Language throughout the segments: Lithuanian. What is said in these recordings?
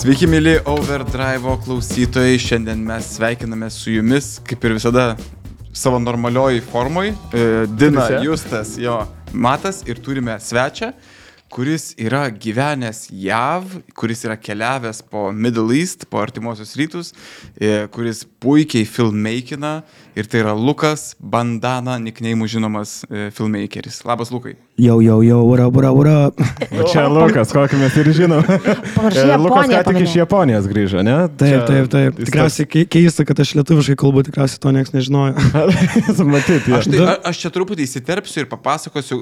Sveiki, mėly Overdrive klausytojai. Šiandien mes sveikiname su jumis, kaip ir visada, savo normalioj formoj. E, Dina, Visi? Justas, jo, Matas ir turime svečią, kuris yra gyvenęs JAV, kuris yra keliavęs po Middle East, po artimuosius rytus, e, kuris puikiai filmmakina ir tai yra Lukas Bandana, nikneimų žinomas e, filmmakeris. Labas, Lukai. Jau, jau, jau, what up, what up, what up. O čia Lukas, kokį mes ir žinom. E, Lukas ką tik iš Japonijos grįžo, ne? Taip, taip, taip. Tikriausiai kei- keista, kad aš lietuviškai kalbu, tikriausiai to niekas nežinojo. Matyti. Aš, tai, a- aš čia truputį įsiterpsiu ir papasakosiu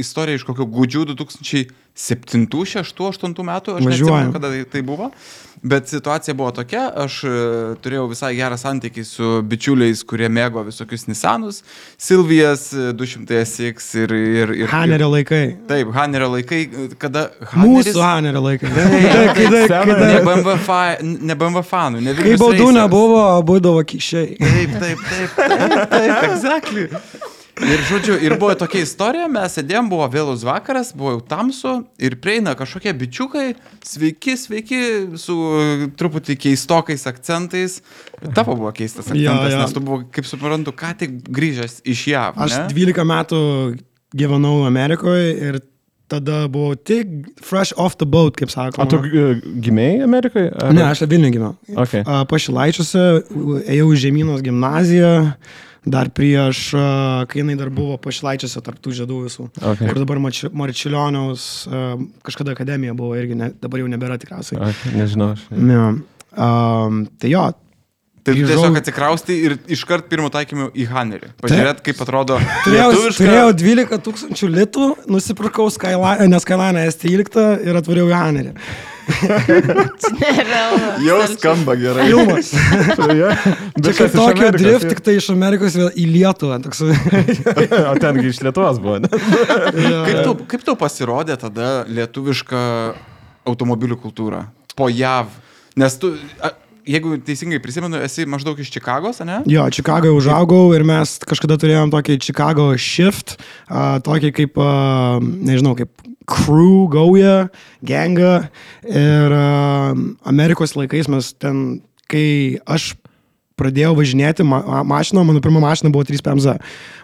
istoriją iš kokio gudžių 2007, 6, 8 metų. Aš nežinau, kada tai, tai buvo. Bet situacija buvo tokia, aš e, turėjau visai gerą santykį su bičiuliais, kurie mėgo visokius Nissanus, Silvijas, e, 200 SX ir... ir, ir Hanerio laikai. Taip, Hanerio laikai, kada... Haneris- Mūsų Hanerio laikai. Taip, Kai taip, kai dar- Ne BMW, fa- ne BMW fanų, ne Kai Vilnius baudų Racers. nebuvo, būdavo kišiai. Taip, taip, taip, taip, taip, exactly. Ir žodžiu, ir buvo tokia istorija, mes sėdėjom, buvo vėlus vakaras, buvo jau tamsu ir prieina kažkokie bičiukai, sveiki, sveiki, su truputį keistokais akcentais. Tavo buvo keistas Jo, akcentas, jo. nes tu buvo, kaip suprantu, ką tik grįžęs iš JAV. Aš ne? 12 metų gyvenau Amerikoje ir tada buvau tik fresh off the boat, kaip O sakoma. tu gimėjai Amerikai? Ar- Ne, aš Vilniuje gyvenau. Okay. A, Pašilaičiuose ėjau į Žemynos gimnaziją. Dar prieš, kai jinai dar buvo pašilaičiuose tarptų žiedų visų. Okay. Kur dabar Marči- Marčiulioniaus kažkada akademija buvo irgi, ne, dabar jau nebėra tikriausiai. Okay, nežinau. Aš... Ne. Um, tai jo, Tai tu grįžau- tiesiog atsikraustai ir iškart pirmo taikymu į Hanerį. Pažiūrėt, kaip atrodo turėjau, lietuviška- turėjau 12 tūkstančių litų, nusipirkau Skyline, ne Skyline S13 ir atvariau į Hanerį. Jau skamba gerai. Filmas. Ja, Čia kaip tokio drift, tik tai iš Amerikos vėl į Lietuvą. Toks, O tengi iš Lietuvos buvo. ne? Kaip tu, kaip tu pasirodė tada lietuviška automobilių kultūra po JAV? Nes tu, a, jeigu teisingai prisimenu, esi maždaug iš Čikagos, ne? Jo, Čikagoje užaugau ir mes kažkada turėjom tokį Chicago shift, uh, tokį kaip, uh, nežinau, kaip crew, gauja, gangą. Ir uh, Amerikos laikais mes ten, kai aš pradėjau važinėti ma ma- mašiną, mano pirma mašina buvo 3 PMZ.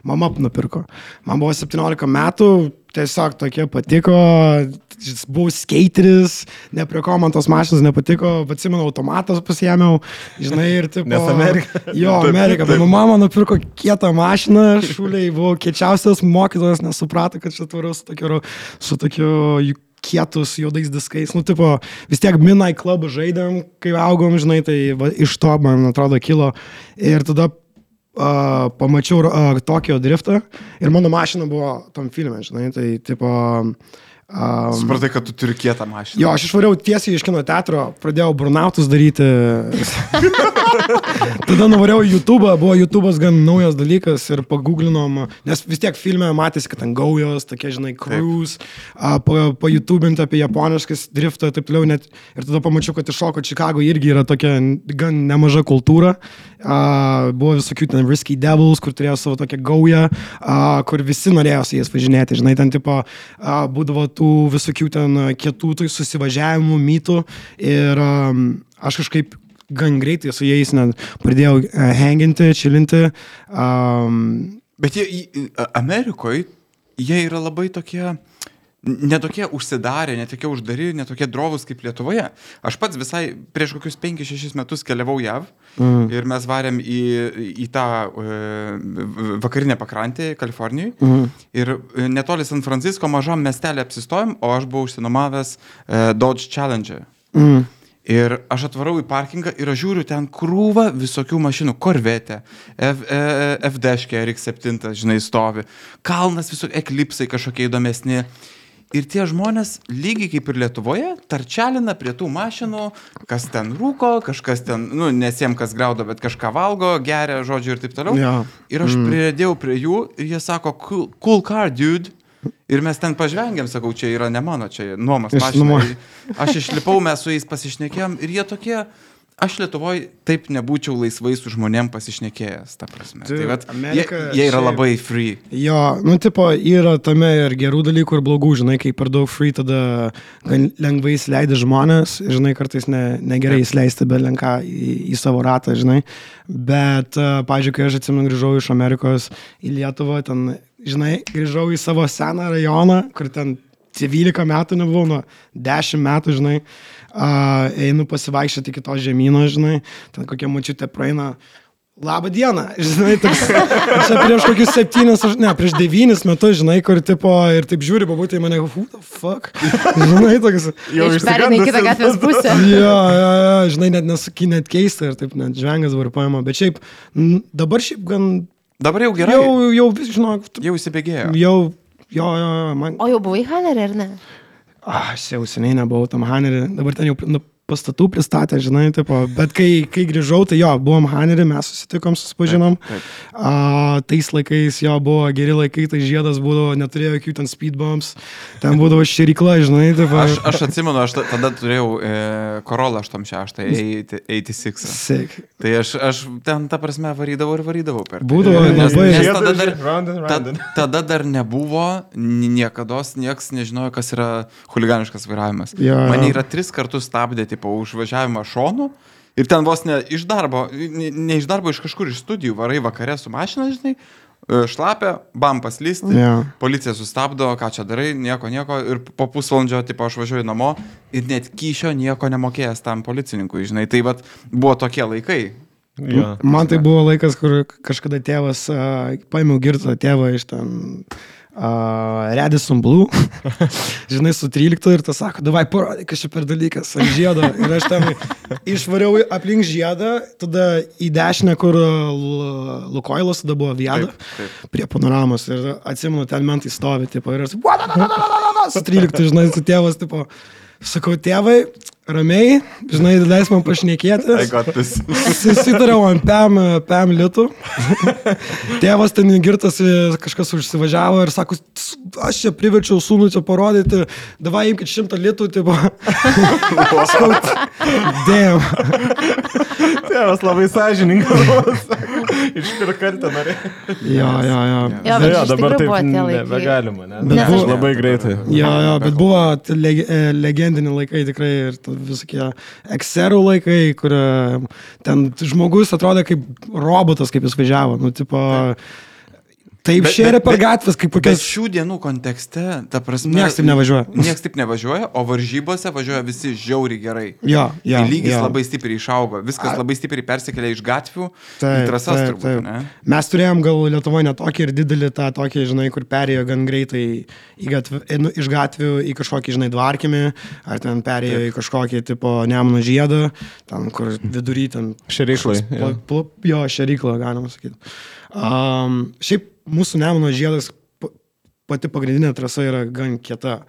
Mama nupirko. Man buvo 17 metų, tiesiog tokie patiko, buvau skateris, ne prie ko man tos mašinos nepatiko, atsimenu, automatas pasiemiau, žinai, ir taip. Nes Amerika. Jo, Amerika. Bet mama nupirko kietą mašiną, šuliai buvau kiečiausias mokytojas, nesuprato, kad čia turiu su tokiu, su tokiu kietus juodais diskais. Nu, tipo, vis tiek Midnight Club žaidėm, kai augom, žinai, tai va, iš to, man atrodo, kilo. Ir tada uh, pamačiau uh, Tokio driftą ir mano mašina buvo tam filme, žinai, tai tipo... Um, Supratai, kad tu turi kietą mašiną. Jo, aš išvariau tiesiai iš kino teatro, pradėjau burnautus daryti. Tada nuvariau į YouTube, buvo YouTube'as gan naujas dalykas ir pagooglinom, nes vis tiek filme matėsi, kad ten gaujos, tokie, žinai, cruise, a, pa, apie japoniškas driftą ir taip toliau. Net, ir tada pamačiau, kad iššoko Čikago irgi yra tokia gan nemaža kultūra. A, buvo visokių ten Risky Devils, kur turėjo savo tokią gaują, a, kur visi norėjo su jais važinėti. Žinai, ten tipo a, būdavo tų visokių ten kietų tai susivažiavimų, mytų. Ir a, aš kažkaip gan greitai su jais net pradėjau a, hanginti, čilinti. Um, Bet jie Amerikoje, jie yra labai tokie, netokie užsidarę, netokie uždari, netokie drovus kaip Lietuvoje. Aš pats visai prieš kokius 5-6 metus keliavau JAV mm. ir mes varėm į, į tą e, vakarinę pakrantę Kalifornijoje. Mm. Ir e, netoli San Francisco mažam miestelį apsistojom, o aš buvau užsinomavęs e, Dodge Challenger. mm. Ir aš atvarau į parkingą ir aš žiūriu ten krūvą visokių mašinų. Korvetė, F, e, FDŠK, RX7, žinai, stovi. Kalnas visokie eklipsai kažkokie įdomesni. Ir tie žmonės, lygiai kaip ir Lietuvoje, tarčelina prie tų mašinų, kas ten rūko, kažkas ten, nu, nesiem kas graudo, bet kažką valgo, geria, žodžiu ir taip toliau. Jo. Ir aš mm. priedėjau prie jų ir jie sako, cool, cool car, dude. Ir mes ten pažvengiam, sakau, čia yra ne mano, čia nuomas mašina. Aš išlipau, mes su jais pasišnekėjom ir jie tokie aš Lietuvoje taip nebūčiau laisvai su žmonėm pasišnekėjęs, ta prasme. Tu, tai vat, jie, Amerika jie yra šiaip- labai free. Jo, nu, tipo, yra tame ir gerų dalykų, ir blogų, žinai, kai per daug free, tada lengvai įsileidži žmonės, žinai, kartais ne, negerai įsileisti belenką į, į savo ratą, žinai. Bet, uh, pažiūrėjau, kai aš atsimenu, grįžau iš Amerikos į Lietuvą, ten, žinai, grįžau į savo seną rajoną, kur ten 12 metų nebuvau, nuo 10 metų, žinai, uh, einu pasivaikščioti iki to žemyno, žinai, ten kokia mačiutė praeina. Labą dieną, žinai, toks, čia prieš kokius septynis, ne, prieš devynis metus, žinai, kur tipo ir taip žiūri, pabūti į mane, who the fuck, žinai, toks, Jau Perina į kitą gatvės pusę. jo, jo, jo, žinai, net nesaky, net keista ir taip, net žvengas varpojama, bet šiaip, n- dabar šiaip gan, Dabar jau gerai. jau, jau, žinok, Jau įsibėgėjo. jau, jo, jo, jo, man, O jau buvai Hanerį, ar ne? Ah, aš jau seniai nebuvau tam Hanerį, dabar ten jau nu, pastatų pristatė, žinai, tipo, bet kai, kai grįžau, tai jo, buvom Hanerį, mes susitikom, susipažinom. Taip, A, tais laikais jo buvo geri laikai, tai žiedas būdavo, neturėjo jokių ten speedbumps, ten būdavo širikla, žinai, tipo. Aš, aš atsimenu, aš ta- tada turėjau e, Corolla 86, 86. Sek. Tai aš, aš ten, ta prasme, varydavau ir varydavau per. tai. Būdavo nes, labai- nes tada dar, Round and round ta, tada dar nebuvo, niekada nieks nežinojo, kas yra huliganiškas vairavimas. Jo, jo. Mane yra tris kartus stabdė, tipo, užvažiavimą šonu. Ir ten vos ne iš darbo, ne, ne iš darbo, iš kažkur iš studijų, varai vakare su mašina, žinai, e, šlapia, bam paslysti, Jo. policija sustabdo, ką čia darai, nieko, nieko, ir po pusvalandžio, tipo, aš važiuoju namo ir net kyšio nieko nemokėjęs tam policininkui, žinai, tai vad buvo tokie laikai. Jo. Man tai buvo laikas, kur kažkada tėvas, uh, paėmiau girtą tėvą iš ten uh, Redison Blue, žinai, su 13 ir tas sako, davai parodyk, kas čia per dalykas, ant žiedo. Ir aš ten išvariau aplink žiedą, tada į dešinę, kur L- Lukoilas tada buvo viada, Taip, taip. prie panoramos. Ir atsimenu, ten mentai stovi, tipo, ir aš, su 13, žinai, su tėvas, tipo, sakau, tėvai, ramiai, žinai, leis man pašnekėti. I got this. Susitariau ant PM, PM litų. Tėvas ten girtas, e, kažkas užsivažiavo ir sako, "S- aš čia priverčiau sūnų čia parodyti, davai imkit šimtą litų, tipo. Sakau, Dėm. Tėvas labai sąžininkas. Išpirkantą norėjau. Jo, jo, jo. Jo, bet Jo, iš dabar taip nebegalima, ne? Bet Aš buvo- labai greitai. Jo, jo, bet buvo e, legendiniai laikai tikrai ir visokie ekserų laikai, kur e, ten žmogus atrodė kaip robotas, kaip jis važiavo. Nu, tipo, taip Šėrė bet- per gatvės, kaip Bet kokias... šių dienų kontekste, ta prasme. Niekas taip nevažiuoja. Niekas taip nevažiuoja, o varžybose važiuoja visi žiauriai gerai. Jo, jo. Tai lygis jo. labai stipriai išaugo, viskas labai stipriai persikėlė iš gatvių į Taip, trasas taip, turbūt, taip. ne? Mes turėjom gal Lietuvoje netokį ir didelį tą tokį, žinai, kur perėjo gan greitai į gatv, nu, iš gatvių į kažkokį, žinai, dvarkimį, ar ten perėjo į kažkokį tipo Nemuno žiedą, ten kur vidury ten... Šeriklai, kažkoks jo. šeriklą, galima sakyti. Um, šiaip mūsų Nemuno žiedas, pa- pati pagrindinė trasa yra gan kieta.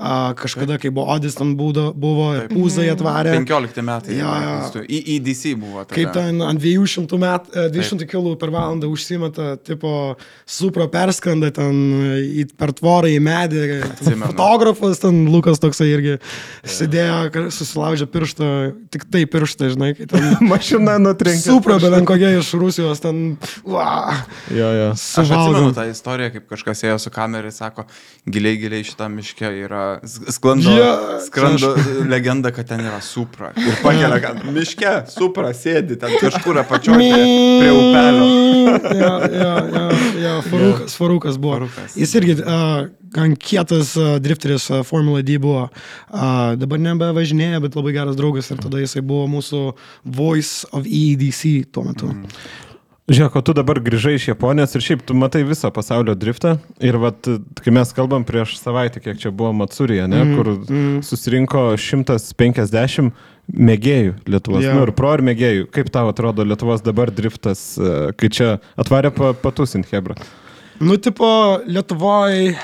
A, kažkada, kai buvo Odis, ten būdo, buvo, Taip. Pūzai atvarė. 15 metai. Jo, jo. Į EDC buvo. Tada. Kaip ten ant 200, met, e, 200 km per valandą užsimeta, tipo, supro perskrenda ten į, per tvorą į medį. Ten Atsimenu. fotografas, ten Lukas toksai irgi sėdėjo, ka- susilaužė pirštą, tik tai pirštą, žinai, kai ten Mašina nutrenkė. supro, bet ant kokia iš Rusijos ten, va, Jo, jo. Aš atsimenu suvalgo. tą istoriją, kaip kažkas ėjo su kamera ir sako, giliai, giliai šitam miške yra sklando, Jo, sklando legenda, kad ten yra supra. Ir pakelia, kad miške supra sėdi ten kažkur apačioje prie upelio. jo, jo, jo, jo, Farukas, Farukas buvo. Farukas. Jis irgi uh, gan kietas uh, drifteris uh, Formula D buvo. Uh, dabar nebevažinėja, bet labai geras draugas ir tada jisai buvo mūsų Voice of EDC tuo metu. Mm. Žiūrėk, o tu dabar grįžai iš Japonijos ir šiaip tu matai visą pasaulio driftą. Ir vat, kai mes kalbam prieš savaitę, kiek čia buvo Matsurija, ne, mm, kur mm. susirinko 150 mėgėjų Lietuvos. Yeah. Nu, ir pro ir mėgėjų. Kaip tau atrodo Lietuvos dabar driftas, e, kai čia atvarė pa, patusint Hebra? Nu, tipo, Lietuvoje.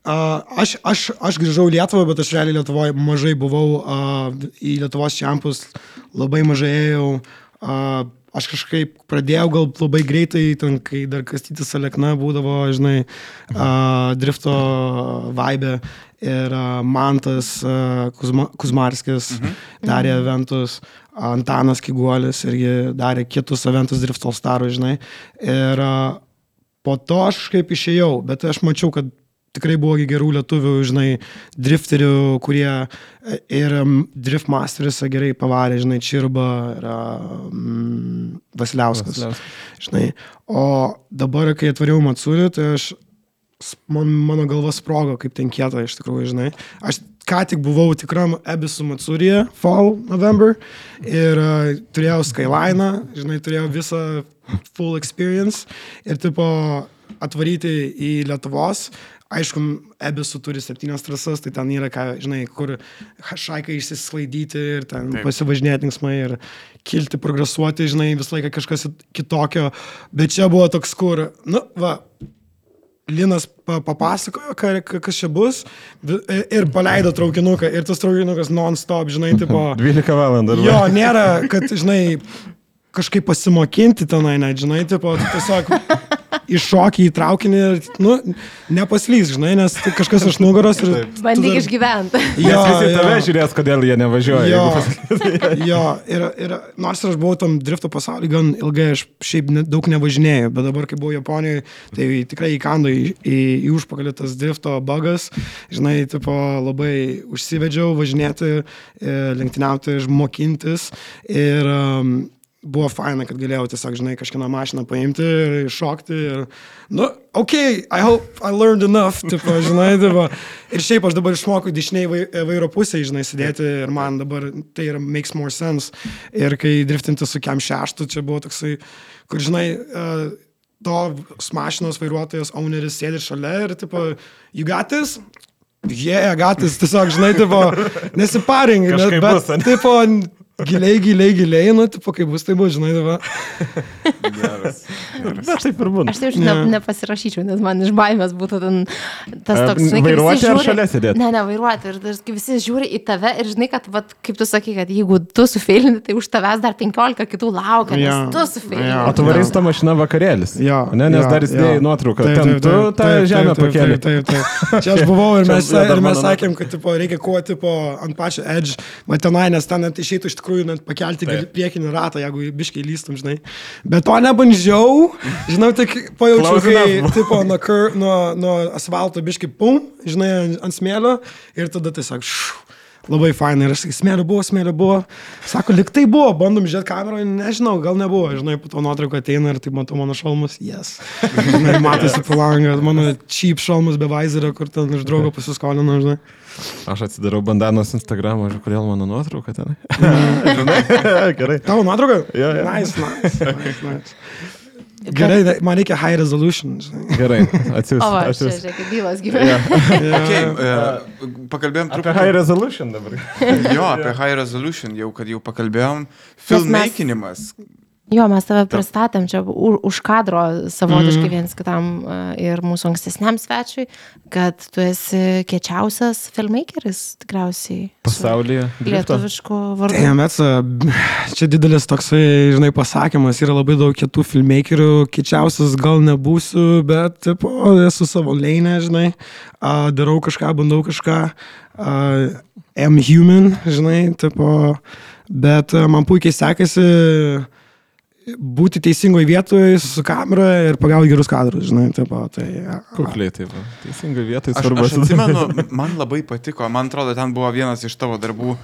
Uh, aš, aš, aš grįžau į Lietuvą, bet aš realiai Lietuvoje mažai buvau, uh, į Lietuvos čempus labai mažai ėjau. Uh, aš kažkaip pradėjau gal labai greitai, ten, kai dar kastytis Alekna būdavo, žinai, uh, drifto vaibė ir uh, Mantas uh, Kuzma, Kuzmarskis mhm. darė eventus, Antanas Kiguolis irgi darė kitus eventus drifto starų, žinai. Ir uh, po to aš kaip išėjau, bet aš mačiau, kad tikrai buvo gerų lietuvių, žinai, drifterių, kurie e, ir drift masteris gerai pavarė, žinai, Čirba ir mm, Vasiliauskas. Vasiliauskas. Žinai, o dabar, kai atvariau Matsuri, tai aš, man, mano galva sprogo, kaip ten kieta iš tikrųjų, žinai. Aš ką tik buvau tikram Ebisų Matsurėje, Fall November, ir uh, turėjau Skyline, žinai, turėjau visą full experience ir tipo atvaryti į Lietuvos, Aišku, Ebisų turi septynias trasas, tai ten yra, ką, žinai, kur šaikai išsisklaidyti ir ten Taip. pasivažinėti linksmai ir kilti, progresuoti, žinai, visą laiką kažkas kitokio. Bet čia buvo toks, kur, nu, va, Linas papasakojo, kas čia bus ir paleido traukinuką ir tas traukinukas non-stop, žinai, tipo... 12 valandų. Jo, nėra, kad, žinai, kažkaip pasimokinti tenai, net, žinai, tipo, tiesiog iššokį į traukinį ir, nu, nepaslys, žinai, nes kažkas iš nugaros ir... Bandyk dar... išgyventi. Jo, visi tave žiūrės, kodėl jie nevažiuoja. Jo, jo ir, ir nors aš buvau tam drifto pasaulyje gan ilgai, aš šiaip ne, daug nevažinėjau, bet dabar, kai buvau Japonijoje, tai tikrai įkando į, į, į užpakalį tas drifto bugas, žinai, tipo, labai užsivedžiau važinėti, e, lenktyniauti, mokintis ir um, buvo faina, kad galėjau tiesiog, žinai, kažkieno mašiną paimti ir iššokti. Ir, nu, ok, I hope I learned enough, tipo, žinai, tipo. Ir šiaip aš dabar išmokau dešiniai vairo pusėje, žinai, sėdėti ir man dabar tai yra makes more sense. Ir kai driftinti su kem šeštu, čia buvo toksai, kur, žinai, uh, to mašinos vairuotojas, owneris sėdi šalia ir, tipo, you got this? Jie, yeah, gatis, tiesiog, žinai, tipo, nesiparingai, bet, bet, tipo, giliai, giliai, giliai, nu, tipo, kaip bus, tai bus, žinai, dabar. Geras. Geras. Bet taip ir būna. Aš taip ne, nepasirašyčiau, nes man iš baimės būtų ten tas toks, žinai, vairuoti ar šalia sėdėti. Ne, ne, vairuoti. Ir kai visi žiūri į tave ir žinai, kad, vat, kaip tu sakai, kad jeigu tu sufeilini, tai už tavęs dar 15 kitų laukia, nes ja. tu sufeilini. Ja. O tu varai su ta mašina vakarėlis. Jo. Ne, nes ja, dar įsidėjai nuotrauką. Ten tu tą žemę pakėlė. Taip, taip, taip. Čia aš buvau ir mes, ir mes sakėm, kad tipo, reikia kuo tipo, ant pačio edge, bet tenai, nes ten išeitų iš tikrųjų net pakelti Taip. priekinį ratą, jeigu biškai lystum, žinai. Bet to nebandžiau, žinau, tik pajaučiau, kai tipo, nuo, nuo, nuo asfalto biškai pum, žinai, ant smėlio ir tada tiesiog šš, labai fainai. Ir aš sakai, smėlio buvo, smėlio buvo. Sako, liktai buvo, bandom žiūrėti kameroje, nežinau, gal nebuvo. Žinai, po to nuotrauką ateina ir tai matau mano šalmus, jes. Žinai, matosi palangą, mano cheap šalmus be vizerio, kur ten iš draugo pasiskolino, žinai. Aš atsidarau bandanos Instagramą, žiūrėjau, kodėl mano nuotrauka ten. Žinai, gerai. Tavo nuotrauka? Ja, ja. Nice, nice, nice, nice. Gerai, man reikia high resolution. Žinai. Gerai, atsiųsiu. O, aš čia, žiūrėk, bylas gyvena. Yeah. okay, uh, pakalbėjom truputį. Apie high resolution dabar. jo, apie high resolution, jau kad jau pakalbėjom. Filmmakinimas. Jo, mes tave pristatėm čia už kadro savotiškai mm. viens kitam e, ir mūsų ankstesniam svečiui, kad tu esi kiečiausias filmmakeris tikriausiai. Pasaulyje. Lietuviškų vardų. Tai mes, čia didelis toksai, žinai, pasakymas, yra labai daug kitų filmmakerių, kiečiausias gal nebūsiu, bet, tipo, esu savo leinę, žinai, darau kažką, bandau kažką, am human, žinai, tipo, bet man puikiai sekasi būti teisingoje vietoje su kamera ir pagauti gerus kadrus, žinai, taip pat. Tai, ja. Kukliai, taip. Teisingoje vietoje svarbu. Aš, aš atsimenu, man labai patiko, man atrodo, ten buvo vienas iš tavo darbų,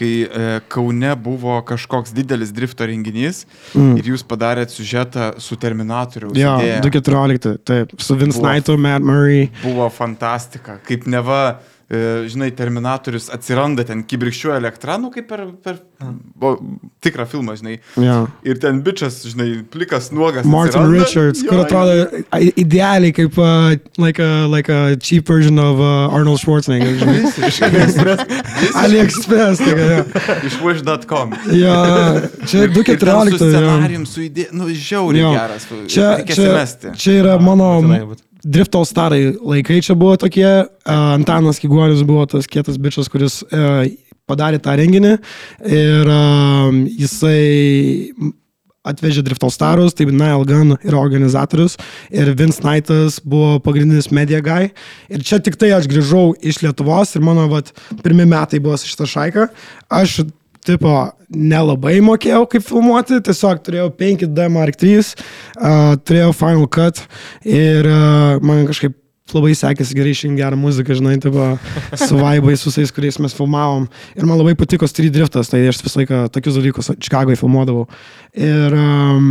kai e, Kaune buvo kažkoks didelis drifto renginys mm. ir jūs padarėt sužetą su Terminatoriu. Jo, ja, 214, taip, su Vince Knightu, Matt Murray. Buvo fantastika, kaip neva žinai, Terminatorius atsiranda ten kibirkščiuoja elektrą, nu kaip per, per o, tikrą filmą, žinai. Yeah. Ir ten bičias, žinai, plikas nuogas. Martin atsiranda. Richards, jo, kur atrodo jo. idealiai kaip uh, like, a, like a cheap version of uh, Arnold Schwarzenegger. AliExpress. AliExpress, tai. Iš wish.com. Jo, čia 214. Su scenarijum, su idėja, nu, žiauriai geras. Čia, čia, čia yra mano... Drifto starai laikai čia buvo tokie, Antanas Kiguolis buvo tas kietas bičias, kuris padarė tą renginį ir jisai atvežė Drift All Starus, tai Niall Gunn yra organizatorius ir Vince Knightas buvo pagrindinis media guy. Ir čia tik tai aš grįžau iš Lietuvos ir mano vat, pirmi metai buvo šitą šaiką. Aš tipo, nelabai mokėjau kaip filmuoti, tiesiog turėjau 5D Mark III, uh, turėjau Final Cut ir uh, man kažkaip labai sekėsi gerai išrinkti gerą muziką, žinai, tipo, su vaibais visais, kuriais mes filmavom. Ir man labai patiko street driftas, tai aš visą laiką tokius dalykus Čikagoje filmuodavau. Ir um,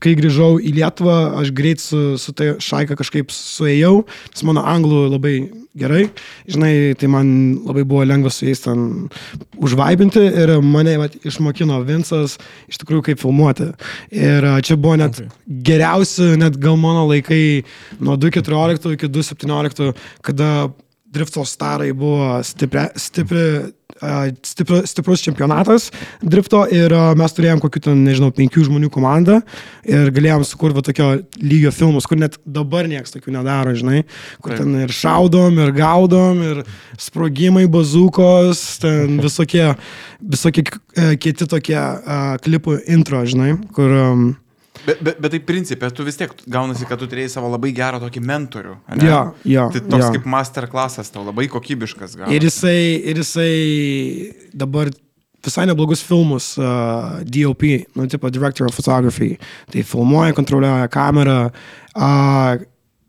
kai grįžau į Lietuvą, aš greit su, su tai šaika kažkaip suėjau, nes mano anglų labai gerai, žinai, tai man labai buvo lengva su jais ten užvaibinti ir mane vat, išmokino Vinsas iš tikrųjų kaip filmuoti. Ir čia buvo net okay. geriausi, net gal mano laikai nuo 2014 iki 2017, kada Drifto starai buvo stipri, stipri stipru, stiprus čempionatas drifto ir mes turėjom kokių ten, nežinau, penkių žmonių komandą ir galėjom sukurti tokio lygio filmus, kur net dabar niekas tokių nedaro, žinai, kur ten ir šaudom, ir gaudom, ir sprogimai, bazukos, ten visokie, visokie e, kiti tokie klipų intro, žinai, kur um, Bet, bet, bet tai principė, tu vis tiek gaunasi, kad tu turėjai savo labai gerą tokį mentorių. Ne? Jo, jo. Tai toks jo. kaip masterclassas, tau labai kokybiškas gal. Ir jisai, ir jisai dabar visai neblogus filmus, uh, DOP, nu, tipo Director of Photography. Tai filmuoja, kontroliuoja kamerą. Uh,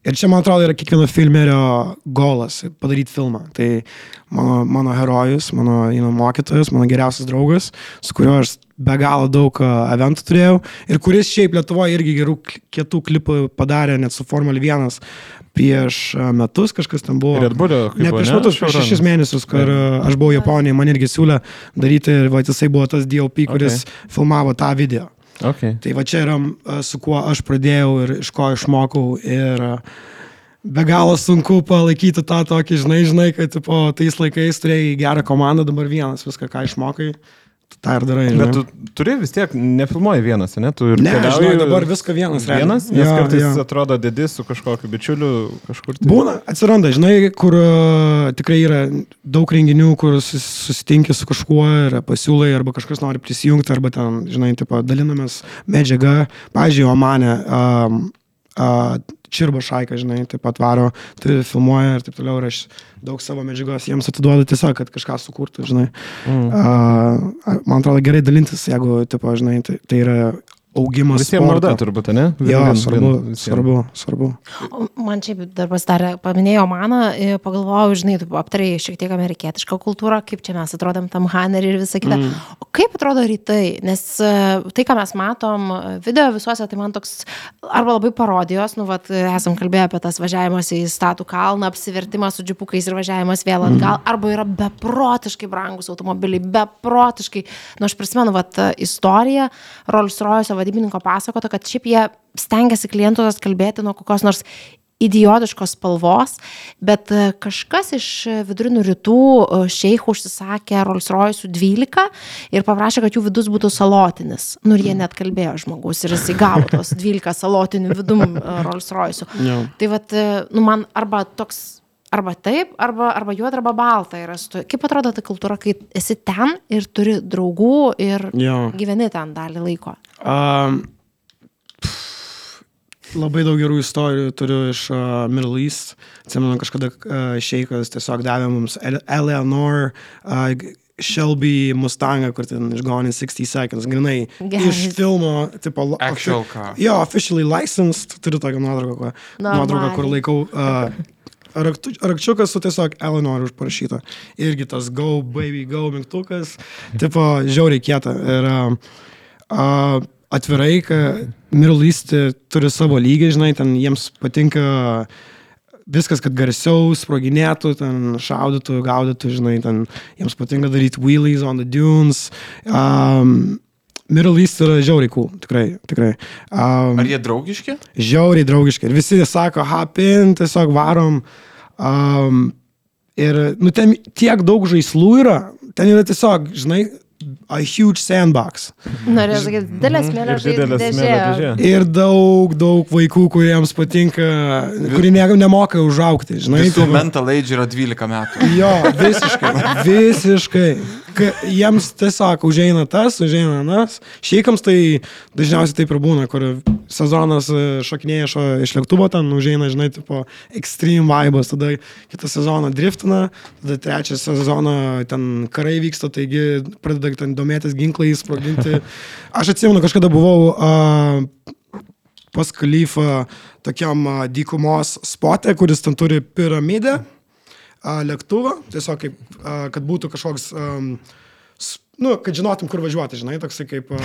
Ir čia, man atrodo, yra kiekvieno filmerio golas - padaryti filmą. Tai mano, mano herojus, mano you know, mokytojas, mano geriausias draugas, su kuriuo aš be galo daug eventų turėjau ir kuris šiaip Lietuvoje irgi gerų kietų klipų padarė, net su Formule 1 prieš metus kažkas ten buvo. Red Bullio. Ne prieš metus, prieš šešis mėnesius, kur aš buvau Japonijoje, man irgi siūlė daryti ir va, jisai buvo tas DLP, kuris okay. filmavo tą video. Okay. Tai va čia yra su kuo aš pradėjau ir iš ko išmokau. Ir be galo sunku palaikyti tą tokį, žinai, žinai, kad po tais laikais turėjai gerą komandą, dabar vienas viską, ką išmokai. Tą ir darai. Bet tu turi vis tiek, nefilmuoji vienas, ne? Tu ir ne, keliauji žinai, dabar viską vienas. Vienas, nes Jo, kartais jo. atrodo dėdi su kažkokiu bičiuliu kažkur. Tai. Būna, atsiranda, žinai, kur uh, tikrai yra daug renginių, kur sus- susitinki su kažkuo ir pasiūlai, arba kažkas nori prisijungti, arba ten, žinai, tipo, dalinamės medžiagą. Pavyzdžiui, Omane, um, uh, Čirba Šaika, žinai, taip pat varo, tai filmuoja ir taip toliau, ir aš daug savo medžiagos jiems atiduodu tiesiog, kad kažką sukurtų, žinai. Mm. Uh, man atrodo gerai dalintis, jeigu, tipo, žinai, tai, tai yra augimas. Visiems sporto. nauda turbūt, ne? Jo, Vien- svarbu, vien- svarbu, svarbu. Man šiaip dar pasidarė, paminėjau maną, ir pagalvojau, žinai, tu aptarėjai šiek tiek amerikietišką kultūrą, kaip čia mes atrodom tam Hanerį ir visą kitą. Mm. O kaip atrodo rytai? Nes e, tai, ką mes matom e, video visuose, tai man toks arba labai parodijos, nu, vat, e, esam kalbėję apie tas važiavimas į statų kalną, apsivertimas su džipukais ir važiavimas vėl atgal, mm. arba yra beprotiškai brangus automobiliai, beprotiškai. Nu, aš prisimenu, vat, istoriją Rolls Royce vadybininko pasakota, kad šiaip jie stengiasi klientus kalbėti nuo kokios nors idiotiškos spalvos, bet e, kažkas iš vidurinių rytų e, šeichų užsisakė Rolls Royce 12 ir paprašė, kad jų vidus būtų salotinis. Nu ir jie net kalbėjo žmogus ir jis įgavo tos 12 salotinių vidum e, Rolls Royce. Jo. Tai vad, nu man arba toks Arba taip, arba, arba juoda, arba balta yra. Kaip atrodo ta kultūra, kai esi ten ir turi draugų ir Jo. gyveni ten dalį laiko? Um, pff, labai daug gerų istorijų turiu iš uh, Middle East. Atsimenu, kažkada uh, šeikas tiesiog davė mums Ele- Eleanor. Uh, Shelby Mustangą, kur ten išgonė 60 seconds, grinai Geras. iš filmo, tipo, Actual car. Jo, officially licensed, turiu tokią nuotrauką, nuotrauką kur laikau uh, raktu- rakčiukas su tiesiog Eleanor užparašyta. Irgi tas go, baby, go mygtukas, tipo, žiauriai kieta. Ir uh, atvirai, kad East turi savo lygį, žinai, ten jiems patinka viskas, kad garsiau sproginėtų, ten šaudytų, gaudytų, žinai, ten jiems patinka daryti wheelies on the dunes. Um, Middle East yra žiauriai cool, tikrai, tikrai. Um, Ar jie draugiški? žiauriai draugiški. Ir visi sako, hapin, tiesiog varom. Um, ir, nu, ten tiek daug žaislų yra, ten yra tiesiog, žinai, a huge sandbox. Norėjau sakyti, didelė smėlio didelė smėlio dėžė. Ir daug, daug vaikų, kuriems patinka, kurie ne, nemoka užaukti, žinai. Visų tai mental age yra 12 metų. Jo, visiškai. Visiškai. Ka, jiems tiesiog užeina tas, užeina anas. Šeikams tai dažniausiai taip ir būna, kur sezonas e, šokinėja šo, iš lėktuvo, ten užeina, žinai, tipo extreme vibas, tada kitą sezoną driftina, tada trečią sezoną ten karai vyksta, taigi pradeda ten domėtis ginklais, sprogdinti. Aš atsimenu, kažkada buvau uh, pas kalifą tokiam a, dykumos spote, kuris ten turi piramidę, a, lėktuvą, tiesiog kaip, a, kad būtų kažkoks, um, s- nu, kad žinotum, kur važiuoti, žinai, toksai kaip... a,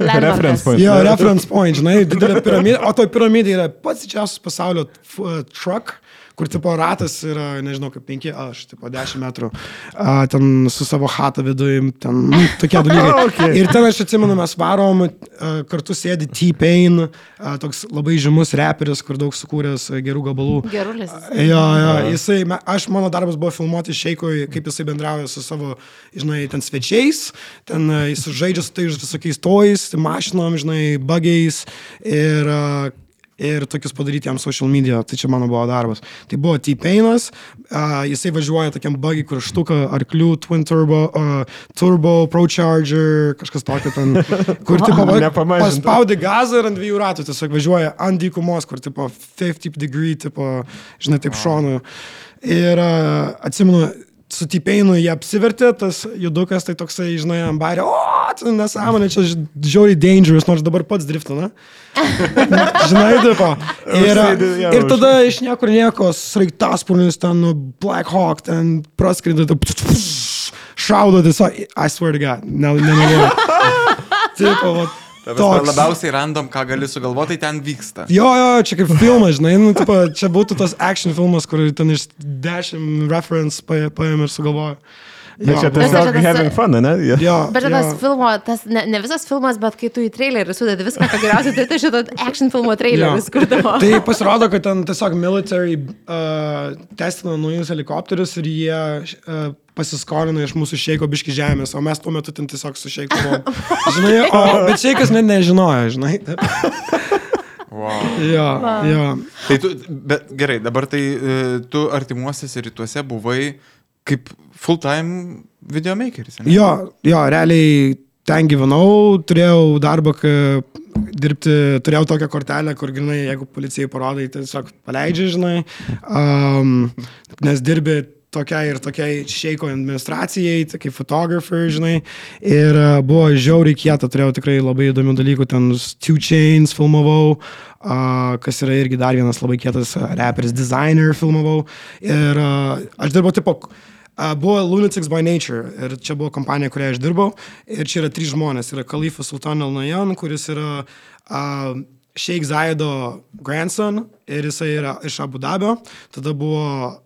Reference point. Jo, reference point, žinai, didelė piramidė, o toj piramidė yra pats didžiausias pasaulio uh, truck, kur tipo ratas yra, nežinau, kaip 5, aš, tipo 10 metrų, a, ten su savo hata viduje, ten nu, tokie dalykai. Okay. Ir ten aš atsimenu, mes varom, a, kartu sėdi T-Pain, a, toks labai žymus reperis, kur daug sukūręs a, gerų gabalų. Gerulis. Jo, jo, jisai, aš, mano darbas buvo filmuoti Šeikui, kaip jisai bendrauja su savo, žinai, ten svečiais, ten jis žaidžia su tais visokiais tojais, mašinom, žinai, bugiais ir, e, ir tokius padaryti jam social media, tai čia mano buvo darbas. Tai buvo T-Painas, uh, jisai važiuoja tokiam buggy, kur štuka, arklių, twin turbo, uh, turbo, pro charger, kažkas tokio ten, kur tipo, paspaudi gazą ir ant dviejų ratų tiesiog važiuoja ant dykumos, kur tipo 50 degree, tipo, žinai, taip šonu. Ir uh, atsimenu, su tipėinu jie apsivertė, tas judukas tai toksai, žinai, ambarė, o, tai nesąmonė, čia žiauriai dangerous, nors dabar pats driftina. žinai, tipo. Ir, ir tada iš niekur nieko, sraigtasparnis ten, nu, Black Hawk, ten praskrida, taip, šaudo tiesiog, I swear to God, ne, nenuvoju. Tipo, va, toks. Labiausiai random, ką gali sugalvoti, tai ten vyksta. Jo, jo, čia kaip filmas, žinai, nu, tipo, čia būtų tas action filmas, kur ten iš dešimt reference pa- paėmė ir sugalvojo. Bet čia Bet čia tiesiog tas- having fun, ne? Jie- Jo, Bet tas jo. filmo, tas ne, ne visas filmas, bet kai tu į trailerį sudedi viską, ką geriausiai, tai tai šitą action filmo trailerį skurdavo. Tai pasirodo, kad ten tiesiog military uh, testino naujus helikopterius ir jie uh, pasiskolino iš mūsų šeiko biški žemės, o mes tuo metu ten tiesiog su šeiku buvom. Žinai, o, bet šeikas net nežinojo, žinai. Wow. Jo, jo. Tai tu, bet gerai, dabar tai e, tu artimuosiuose rytuose buvai kaip full-time videomakeris. ane? Jo, jo, realiai ten gyvenau, turėjau darbą, dirbti, turėjau tokią kortelę, kur, grinai, jeigu policijai parodai, tai tiesiog paleidžia, žinai, um, nes dirbi tokiai ir tokiai šeiko administracijai, tai kaip fotografai, žinai, ir uh, buvo žiauriai kieta, turėjau tikrai labai įdomių dalykų, ten Two Chains filmavau, uh, kas yra irgi dar vienas labai kietas uh, reperis, designer filmavau, ir uh, aš dirbau tipo Uh, buvo Lunatics by Nature ir čia buvo kompanija, kurioje aš dirbau. Ir čia yra trys žmonės. Yra Kalifas Sultan Al Nayan, kuris yra uh, Sheikh Zaido grandson ir jisai yra iš Abu Dabio. Tada buvo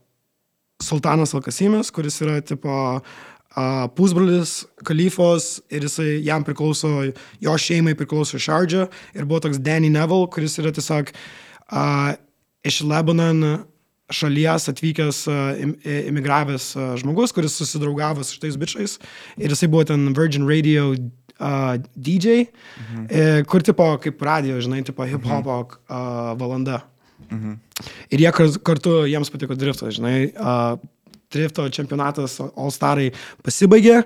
Sultanas Alkasimis, kuris yra tipo uh, pusbrolis kalifos ir jisai jam priklauso, jo šeimai priklauso Šardžia. Ir buvo toks Danny Neville, kuris yra tiesiog uh, iš Lebanon šalies atvykęs i- imigravęs a, žmogus, kuris susidraugavo su šitais bičiais. Ir jisai buvo ten Virgin Radio uh, DJ, mhm. e, kur tipo kaip radio, žinai, tipo hip-hopo uh, valanda. Mhm. Ir jie kar- kartu, jiems patiko driftas, žinai. Uh, drifto čempionatas All Starai pasibaigė.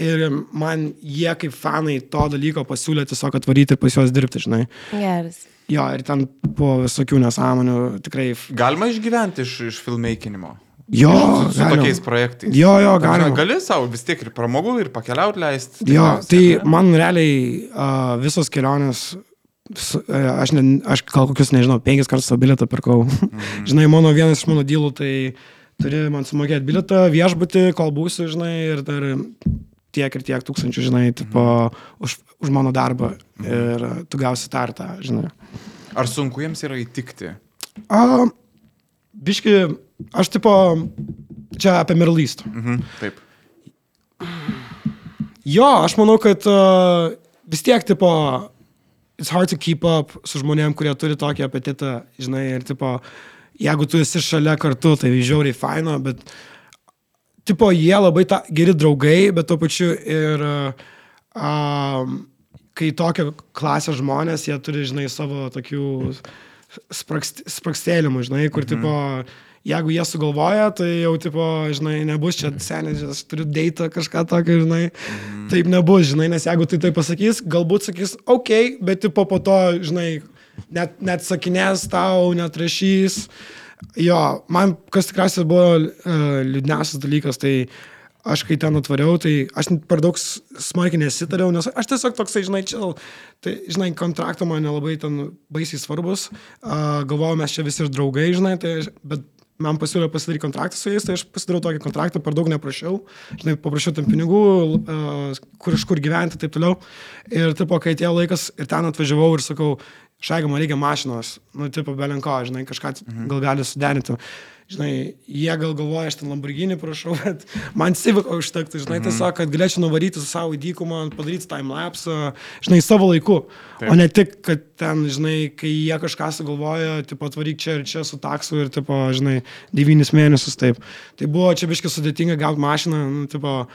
Ir man jie kaip fanai to dalyko pasiūlė tiesiog atvaryti ir pas juos dirbti, žinai. Geras. Jo, ir ten buvo visokių nesąmonių, tikrai. Galima išgyventi iš, iš filmmakinimo. Jo, Su, su galima. tokiais projektais. Jo, jo, galima. Gali savo vis tiek ir pramogų, ir pakeliauti leisti. Jo, tai man realiai uh, visos kelionės, s- e, aš, ne, aš gal kokius, nežinau, penkis kartus savo bilietą pirkau. Mm. žinai, mano vienas iš mano dylų, tai turi man sumokėti bilietą, viešbutį, kol būsiu, žinai, ir dar tiek ir tiek tūkstančių, žinai, tipo, už, už mano darbą. Ir uh, tu gausi tartą, žinai. Ar sunku jiems yra įtikti? A, biški, aš tipo, čia apie Mirlystą. Mhm, taip. Jo, aš manau, kad uh, vis tiek, tipo, it's hard to keep up su žmonėm, kurie turi tokį apetitą, žinai, ir, tipo, jeigu tu esi šalia kartu, tai žiauriai faino, bet, tipo, jie labai ta, geri draugai, bet tuo pačiu ir um, kai tokia klasė žmonės, jie turi, žinai, savo tokių sprakst, sprakstėlimų, žinai, kur, mhm. tipo, jeigu jie sugalvoja, tai jau, tipo, žinai, nebus čia senis, aš turiu deitą kažką tokio, žinai, mhm. taip nebus, žinai, nes jeigu tai tai pasakys, galbūt sakys, ok, bet, tipo, po to, žinai, net, net sakinės tau, net rašys. Jo, man kas tikriausiai buvo uh, liūdniausias dalykas, tai aš kai ten atvariau, tai aš per daug smarkiai nesitariau, nes aš tiesiog toksai, žinai, čia, tai, žinai, kontrakto man nelabai ten baisiai svarbus. Uh, galvojau, mes čia visi ir draugai, žinai, tai, bet man pasiūlė pasidaryti kontraktą su jais, tai aš pasidariau tokį kontraktą, per daug neprašiau, žinai, paprašiau tam pinigų, kur iš kur gyventi ir taip toliau. Ir tipo, kai atėjo laikas ir ten atvažiavau ir sakau, šaiga, man reikia mašinos, nu, tipo, belenko, žinai, kažką mhm. gal gali suderinti žinai, jie gal galvoja, aš ten Lamborghini prašau, bet man Civico užtektų, žinai, -hmm. tiesiog, kad galėčiau nuvaryti su savo dykumą, padaryti timelapsą, žinai, savo laiku. Taip. O ne tik, kad ten, žinai, kai jie kažką sugalvoja, tipo, atvaryk čia ir čia su taksu ir, tipo, žinai, devynis mėnesius taip. Tai buvo čia biškai sudėtinga gauti mašiną, nu, tipo,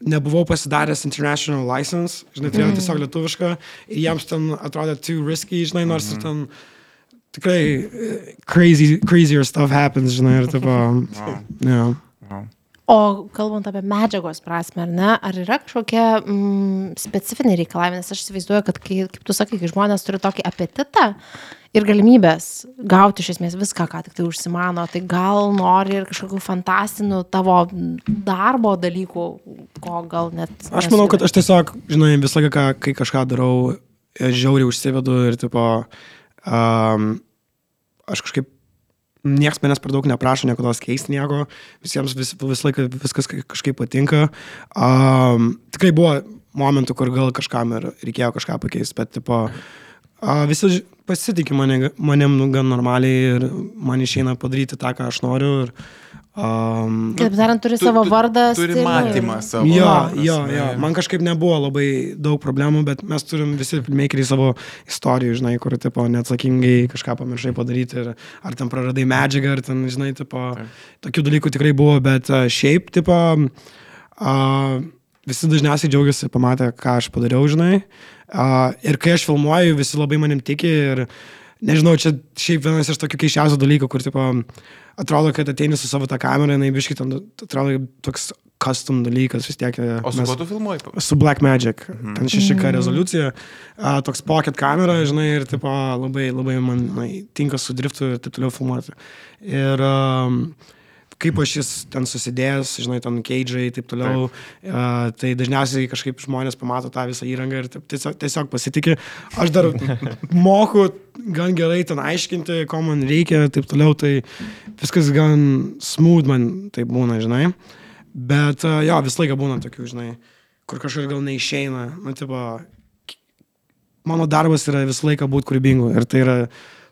nebuvau pasidaręs international license, žinai, turėjau mm. tiesiog lietuvišką ir jiems ten atrodė too risky, žinai, nors mm. ir ten tikrai eh, crazy, crazier stuff happens, žinai, ir taip. Wow. Yeah. O kalbant apie medžiagos prasme, ar ne, ar yra kažkokie mm, specifiniai reikalavimai, nes aš įsivaizduoju, kad, kai, kaip tu sakai, kai žmonės turi tokį apetitą ir galimybės gauti iš esmės viską, ką tik tai užsimano, tai gal nori ir kažkokių fantastinių tavo darbo dalykų, ko gal net... Aš manau, kad aš tiesiog, žinai, visą laiką, kai kažką darau, žiauriai užsivedu ir, tipo, Um, aš kažkaip, niekas manęs per daug neprašo niekada keisti nieko, visiems vis, vis laiką viskas kažkaip patinka. Um, tikrai buvo momentų, kur gal kažkam ir reikėjo kažką pakeisti, bet tipo, uh, visi pasitikė mane, manim nu, gan normaliai ir man išeina padaryti tą, ką aš noriu. Ir, Um, Kaip tariant, turi tu, savo vardą. Turi matymą savo. Jo, jo, jo. Man kažkaip nebuvo labai daug problemų, bet mes turim visi filmmakeriai savo istorijų, žinai, kur, tipo, neatsakingai kažką pamiršai padaryti, ir, ar ten praradai medžiagą, ar ten, žinai, tipo, Taip. tokių dalykų tikrai buvo, bet uh, šiaip, tipo, uh, visi dažniausiai džiaugiasi pamatę, ką aš padariau, žinai. Uh, ir kai aš filmuoju, visi labai manim tiki ir, nežinau, čia šiaip vienas iš tokių keiščiausių dalykų, kur, tipo, uh, atrodo, kad ateini su savo tą kamerą, jinai biškai ten atrodo toks custom dalykas vis tiek. E, o su kuo tu filmuoji? Su Black Magic. Mhm. Ten 6K mhm. rezoliucija, a, toks pocket kamera, žinai, ir tipo, labai, labai man na, tinka su driftu ir taip toliau filmuoti. Ir um, kaip aš jis ten susidėjęs, žinai, ten keidžiai ir taip toliau. Taip. Uh, tai dažniausiai kažkaip žmonės pamato tą visą įrangą ir tiesiog, tiesiog pasitikė. Aš dar moku gan gerai ten aiškinti, ko man reikia ir taip toliau, tai viskas gan smooth man tai būna, žinai. Bet uh, jo, visą laiką būna tokių, žinai, kur kažkas gal neišeina. Nu, tipo, mano darbas yra visą laiką būti kūrybingu ir tai yra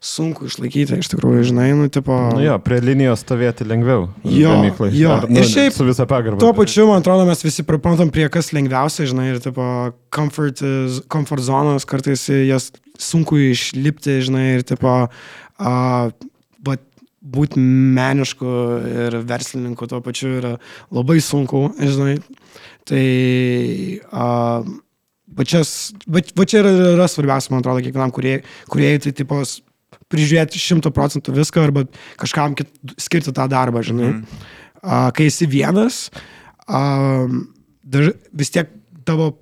sunku išlaikyti, iš tikrųjų, žinai, nu, tipo... Nu, jo, prie linijos stovėti lengviau. Jo, gamyklai. jo. Ar, nu, ir šiaip, su visa pagarba. Tuo pačiu, man atrodo, mes visi priprantam prie kas lengviausia, žinai, ir, tipo, comfort, comfort zonos, kartais jas sunku išlipti, žinai, ir, tipo, uh, bet būti menišku ir verslininku tuo pačiu yra labai sunku, žinai. Tai... Uh, Va čia, va, va čia yra, yra svarbiausia, man atrodo, kiekvienam kuriejai, kuriejai tai tipos prižiūrėti šimtų procentų viską arba kažkam kit, skirti tą darbą, žinai. Mm. Uh, kai esi vienas, uh, daž, vis tiek tavo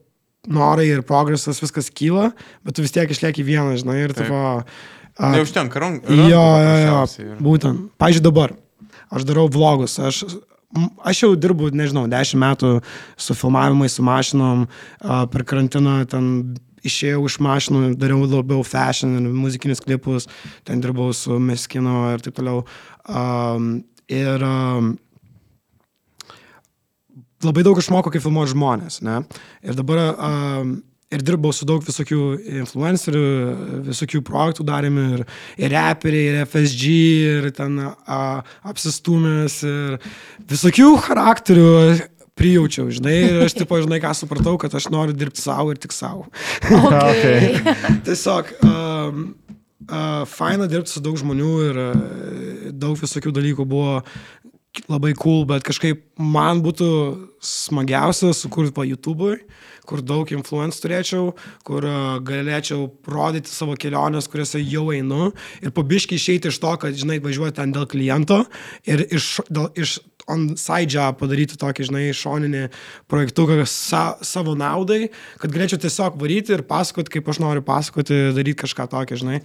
norai ir progresas viskas kyla, bet tu vis tiek išlieki vienas, žinai, ir. Uh, Neužtenka rankų. Jo, jo, jo, būtent. Pavyzdžiui, dabar aš darau vlogus, aš aš jau dirbu, nežinau, dešimt metų su filmavimais, su mašinom, per karantiną ten išėjau iš mašinų, dariau labiau fashion ir muzikinius klipus, ten dirbau su Meskino ir taip toliau. Um, ir um, labai daug išmokau, kaip filmuoti žmonės. Ne? Ir dabar um, ir dirbau su daug visokių influencerių, visokių projektų darėme ir, ir reperiai, ir FSG, ir ten a, apsistumės, ir visokių charakterių prijaučiau, žinai, ir aš tipo, žinai, ką supratau, kad aš noriu dirbti savo ir tik savo. Okay. Tiesiog um, uh, faina dirbti su daug žmonių ir uh, daug visokių dalykų buvo labai cool, bet kažkaip man būtų smagiausia sukurti po YouTube'ui, kur daug influence turėčiau, kur uh, galėčiau rodyti savo keliones, kuriuose jau einu ir pabiškai išeiti iš to, kad, žinai, važiuoju ten dėl kliento ir iš, dėl, iš on side job padaryti tokį, žinai, šoninį projektuką sa, savo naudai, kad galėčiau tiesiog varyti ir pasakoti, kaip aš noriu pasakoti, daryti kažką tokio, žinai.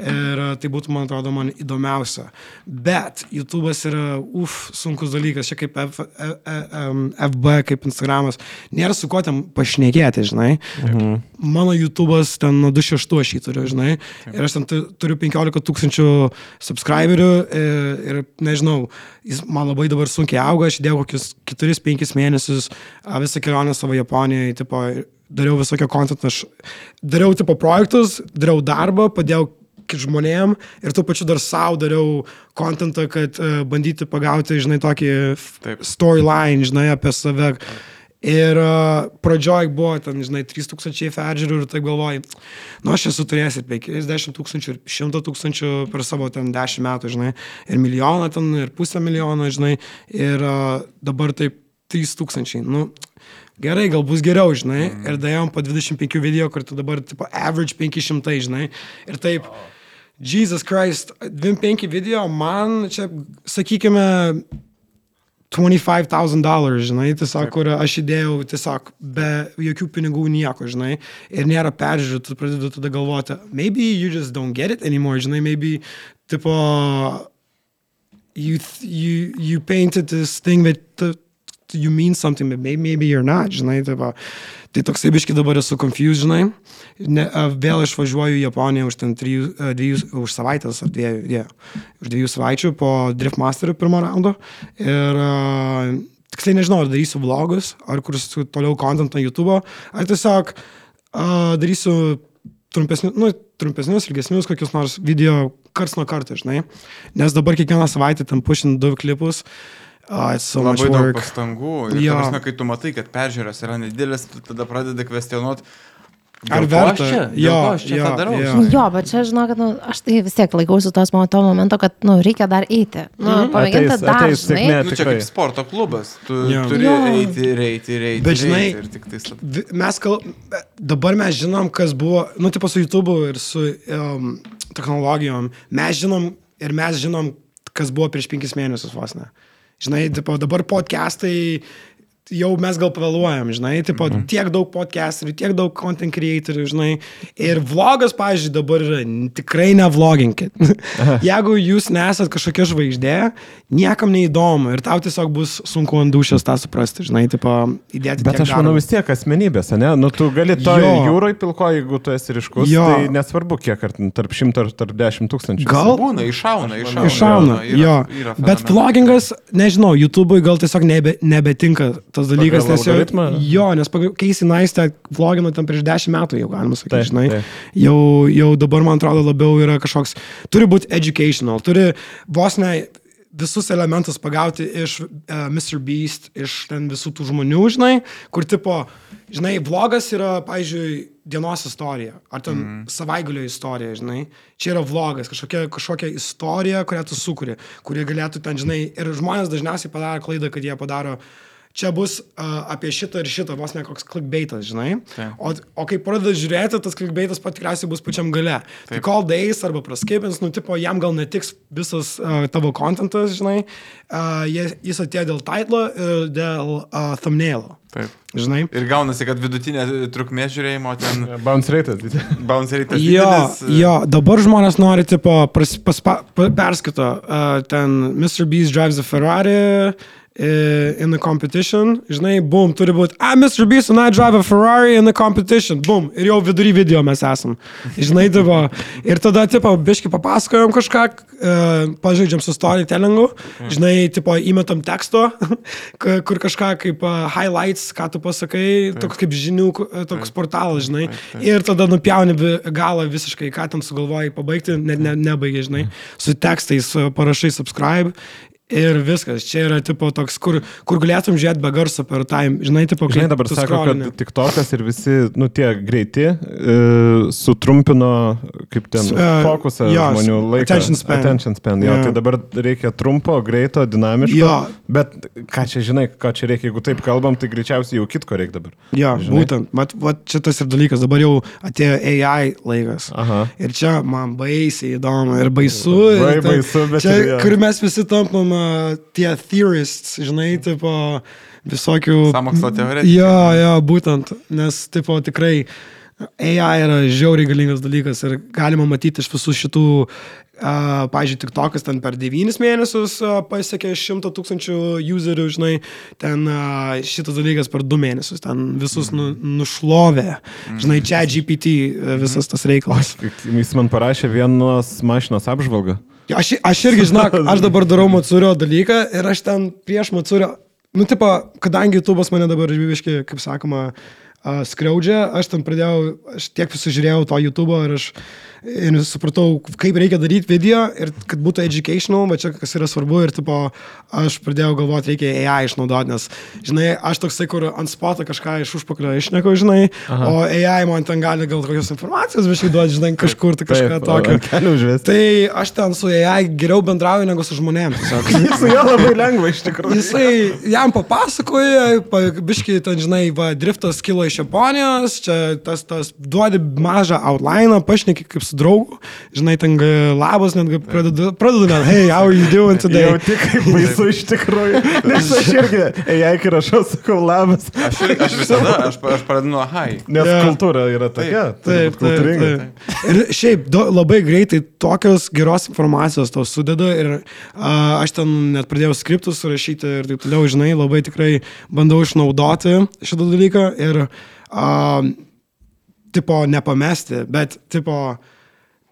Ir uh, tai būtų, man atrodo, man įdomiausia. Bet YouTube'as yra, uf, sunkus dalykas, čia kaip F, F, F, FB, kaip Instagramas. Nėra su kuo ten pašnekėti, žinai. Mhm. Mano YouTube'as ten nuo 26 aš jį turiu, žinai. Ir aš ten tu- turiu 15 tūkstančių subscriberių ir, ir nežinau, jis man labai dabar sunkiai auga, aš įdėjau kokius 4-5 mėnesius visą kelionę savo Japonijoje, tipo, dariau visokio kontentą, aš dariau tipo projektus, dariau darbą, padėjau kit žmonėm ir tuo pačiu dar savo dariau kontentą, kad uh, bandyti pagauti, žinai, tokį storyline, žinai, apie save. Ir uh, pradžioj buvo ten, žinai, 3000 peržiūrų ir taip galvoju, nu aš esu turėjęs ir 50 tūkstančių, ir 100 tūkstančių per savo ten 10 metų, žinai, ir milijoną ten, ir pusę milijono, žinai, ir uh, dabar taip 3000. Nu, gerai, gal bus geriau, žinai, mm. ir daėjom po 25 video, kur tu dabar, tipo, average 500, žinai, ir taip, Jesus Christ, 25 video, man čia, sakykime, $25,000, žinai, tiesiog, kur aš įdėjau tiesiog be jokių pinigų nieko, žinai, ir nėra peržiūrų, tu pradedi tada galvoti, maybe you just don't get it anymore, žinai, maybe, tipo, you, you, you painted this thing that you mean something, but maybe, maybe you're not, žinai, tipo, tai toksai biški dabar esu confused, žinai, ne, vėl išvažiuoju į Japoniją už trijų, dviejų, už savaitės ar dviejų, yeah, už dviejų savaičių po Drift Masterio pirmo raundo ir uh, tiksliai nežinau, ar darysiu vlogus, ar kursiu toliau kontentą YouTube, ar tiesiog uh, darysiu trumpesnius, nu, trumpesnius, ilgesnius kokius nors video karts nuo karto, žinai. Nes dabar kiekvieną savaitę tam pušin du klipus. Uh, it's so much Labai daug work. pastangų. Ir, Jo. ta prasme, kai tu matai, kad peržiūros yra nedidelis, tu tada pradedi kvestionuoti. Ar verta? Jo, aš čia jo, tą darau. jo. Jo, bet čia žinau, kad nu, aš tai vis tiek laikausi tos mo- to momento, kad nu, reikia dar eiti. Nu, Mhm. pamėginti dar, ateis žinai. sėkmė. Nu, čia kaip sporto klubas. Tu Jo. turi Jo. eiti ir eiti ir eiti. Bet žinai, ir tik tais... Vi- mes kal... dabar mes žinom, kas buvo, nu, tipo su YouTube ir su um, technologijom. Mes žinom ir mes žinom, kas buvo prieš penkis mėnesius vos ne. Žinai, tipo, dabar podcastai jau mes gal pavėluojam, žinai, tipo, mhm. tiek daug podcasterių, tiek daug content creatorių, žinai. Ir vlogas, pavyzdžiui, dabar yra tikrai nevloginkit. Jeigu jūs nesat kažkokia žvaigždė, niekam neįdomu ir tau tiesiog bus sunku ant dušės tą suprasti, žinai, tipo, įdėti. Bet aš manau darbo. vis tiek asmenybės, ne? Nu, tu gali to Jo. jūroje pilko, jeigu tu esi ryškus, Jo. tai nesvarbu, kiek ar ten tarp šimto ar tarp dešimt tūkstančių. Gal- Būna, iššauna, iššauna. Iššauna, yra- jo. yra Bet vlogingas, nežinau, YouTube'ui gal tiesiog nebe, nebetinka tas dalykas, nes jau, algoritmą? jo, nes pagal Casey Neistat vlogino ten prieš dešimt metų jau, galima sakyti, Taip, žinai. taip. Jau, jau dabar, man atrodo, labiau yra kažkoks, turi būti educational, turi vos ne visus elementus pagauti iš uh, Mr. Beast, iš ten visų tų žmonių, žinai, kur tipo, žinai, vlogas yra, pavyzdžiui, dienos istorija, ar ten mm. savaitgalio istorija, žinai. Čia yra vlogas, kažkokia, kažkokia istorija, kurią tu sukuri, kurie galėtų ten, žinai, ir žmonės dažniausiai padaro klaidą, kad jie padaro čia bus uh, apie šitą ir šitą, vos ne koks clickbaitas, žinai. Taip. O, o kai pradeda žiūrėti, tas clickbaitas pat tikriausiai bus pačiam gale. Tai call days arba praskipins, nu, tipo, jam gal netiks visas uh, tavo kontentas, žinai. Uh, jis, atėjo dėl titlo ir dėl uh, thumbnailo. Taip. Žinai. Ir gaunasi, kad vidutinė trukmė žiūrėjimo ten Bounce rate. bounce rate Jo, didelis. jo, dabar žmonės nori, tipo, pras, paspa, pa, perskaito, uh, ten Mr. Beast drives a Ferrari uh, in the competition, žinai, boom, turi būti, ah, Mr. Beast and I drive a Ferrari in the competition, boom, ir jau vidury video mes esam, žinai, tipo, ir tada, tipo, biški papasakojom kažką, uh, pažaidžiam su storytellingu, žinai, tipo, įmetam teksto, kur kažką kaip uh, highlights, ką tu pasakai, toks kaip žinių, uh, toks portalas, žinai, ir tada nupjauni galą visiškai, ką ten sugalvojai pabaigti, net ne, nebaigi, žinai, su tekstais parašai subscribe ir viskas. Čia yra tipo toks, kur, kur galėtum žiūrėti be garso per time. Žinai, tipo, Žinai, dabar sako, scrollini. kad TikTokas ir visi, nu, tie greiti, e, sutrumpino, kaip ten, S- e, fokusą jo, žmonių laiką. attention span. Attention span, jo, Jo. tai dabar reikia trumpo, greito, dinamiško. Jo. Bet ką čia žinai, ką čia reikia, jeigu taip kalbam, tai greičiausiai jau kitko reikia dabar. Jo, Žinai? Būtent. Mat, vat šitas ir dalykas, dabar jau atėjo AI laikas. Aha. Ir čia man baisiai įdomu ir baisu. Labai baisu, bet čia, jo. kur mes visi tampam a, tie theorists, žinai, tipo visokių... Sąmokslo teoretikai. Jo, jo, būtent, nes, tipo, tikrai AI yra žiauriai galingas dalykas ir galima matyti iš visų šitų, uh, pažiūrėjau, TikTokas ten per 9 mėnesius uh, pasiekė 100 tūkstančių userių, žinai, ten uh, šitas dalykas per 2 mėnesius, ten visus nu, nušlovė, žinai, čia GPT uh, visas tas reikalas. Jis man parašė vienos mašinos apžvalgą. Aš, aš irgi, žinok, aš dabar darau Matsurio dalyką ir aš ten prieš Matsurio, nu, tipo, kadangi YouTube'as mane dabar žyviškai, kaip sakoma, uh, skriaudžia, aš ten pradėjau, aš tiek visų žiūrėjau to YouTube'o ir aš ir supratau, kaip reikia daryti video ir kad būtų educational, va čia kas yra svarbu ir, tipo, aš pradėjau galvoti, reikia AI išnaudoti, nes, žinai, aš toksai, kur ant spoto kažką iš užpakalio išneku, žinai, Aha. o AI man ten gali gal kokios informacijos, bet duoti, žinai, kažkur tai kažką Taip, tokio. Tai aš ten su AI geriau bendrauju negu su žmonėmis. Su juo labai lengva iš tikrųjų. Jisai jam papasakoja, pa, biški ten, žinai, va, driftas kilo iš Japonijos, čia tas, tas duodi mažą outline, pašneki kaip su draugu, žinai, ten labas, netgi pradedu, pradedu net, hey, how are you doing today? Jau tik kaip baisu iš tikrųjų. Nes aš irgi, jei kai rašau, sakau labas. Aš, ir- aš visada, aš, aš pradedu nuo hai. Nes Jo. kultūra yra tokia. Taip, būt taip, kultūringa. taip. Ir šiaip do, labai greitai tokios geros informacijos tau sudeda ir a, aš ten net pradėjau skriptus surašyti ir taip toliau, žinai, labai tikrai bandau išnaudoti šitą dalyką ir, a, tipo, nepamesti, bet, tipo,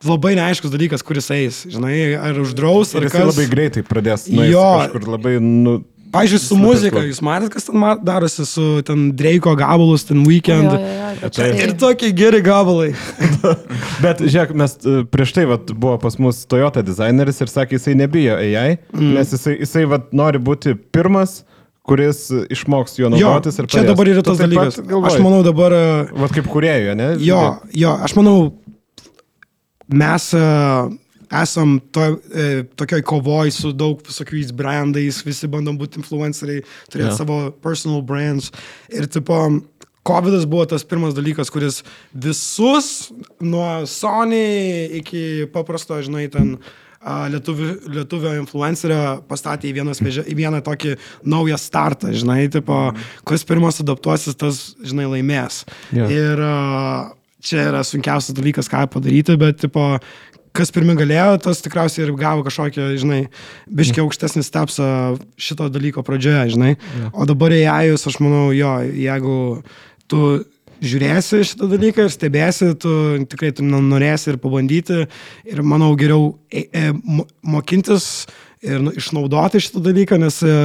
labai neaiškus dalykas, kuris eis, žinai, ar uždraus, Ir ar jis kas. labai greitai pradės. Jo. Kažkur labai, nu, Pavyzdžiui, su muzika, jūs matėte, kas ten darosi su ten Dreiko gabalus, ten weekend. Jo, jo, jo, čia Ir tai- tokie geri gabalai. Bet žiūrėk, mes e, prieš tai vat, buvo pas mus Toyota dizaineris ir sakė, jisai nebijo AI, mm. nes jisai, jisai vat, nori būti pirmas, kuris išmoks juo Jo, naudotis ir čia padės. dabar yra tas dalykas. pat galvoji? Aš manau dabar, e, Vat kaip kuriejų, ne? jo, jo, aš manau, mes e, esam to, e, tokioj kovoj su daug visokiais brandais, visi bandom būti influenceriai, turėti Jo. savo personal brands. Ir tipo, COVID buvo tas pirmas dalykas, kuris visus, nuo Sony iki paprasto, žinai, ten a, lietuvių, lietuvio influencerio pastatė į vieną, svežę, į vieną tokį naują startą, žinai, tipo, kuris pirmas adaptuosis, tas, žinai, laimės. Jo. Ir a, čia yra sunkiausias dalykas, ką padaryti, bet, tipo, kas pirmi galėjo, tas tikriausiai ir gavo kažkokią, žinai, biškiai aukštesnį stepsą šito dalyko pradžioje, žinai. O dabar įėjus, aš manau, jo, jeigu tu žiūrėsi šitą dalyką ir stebėsi, tu tikrai tu norėsi ir pabandyti. Ir manau, geriau e, e, mo- mokintis ir nu, išnaudoti šitą dalyką, nes e,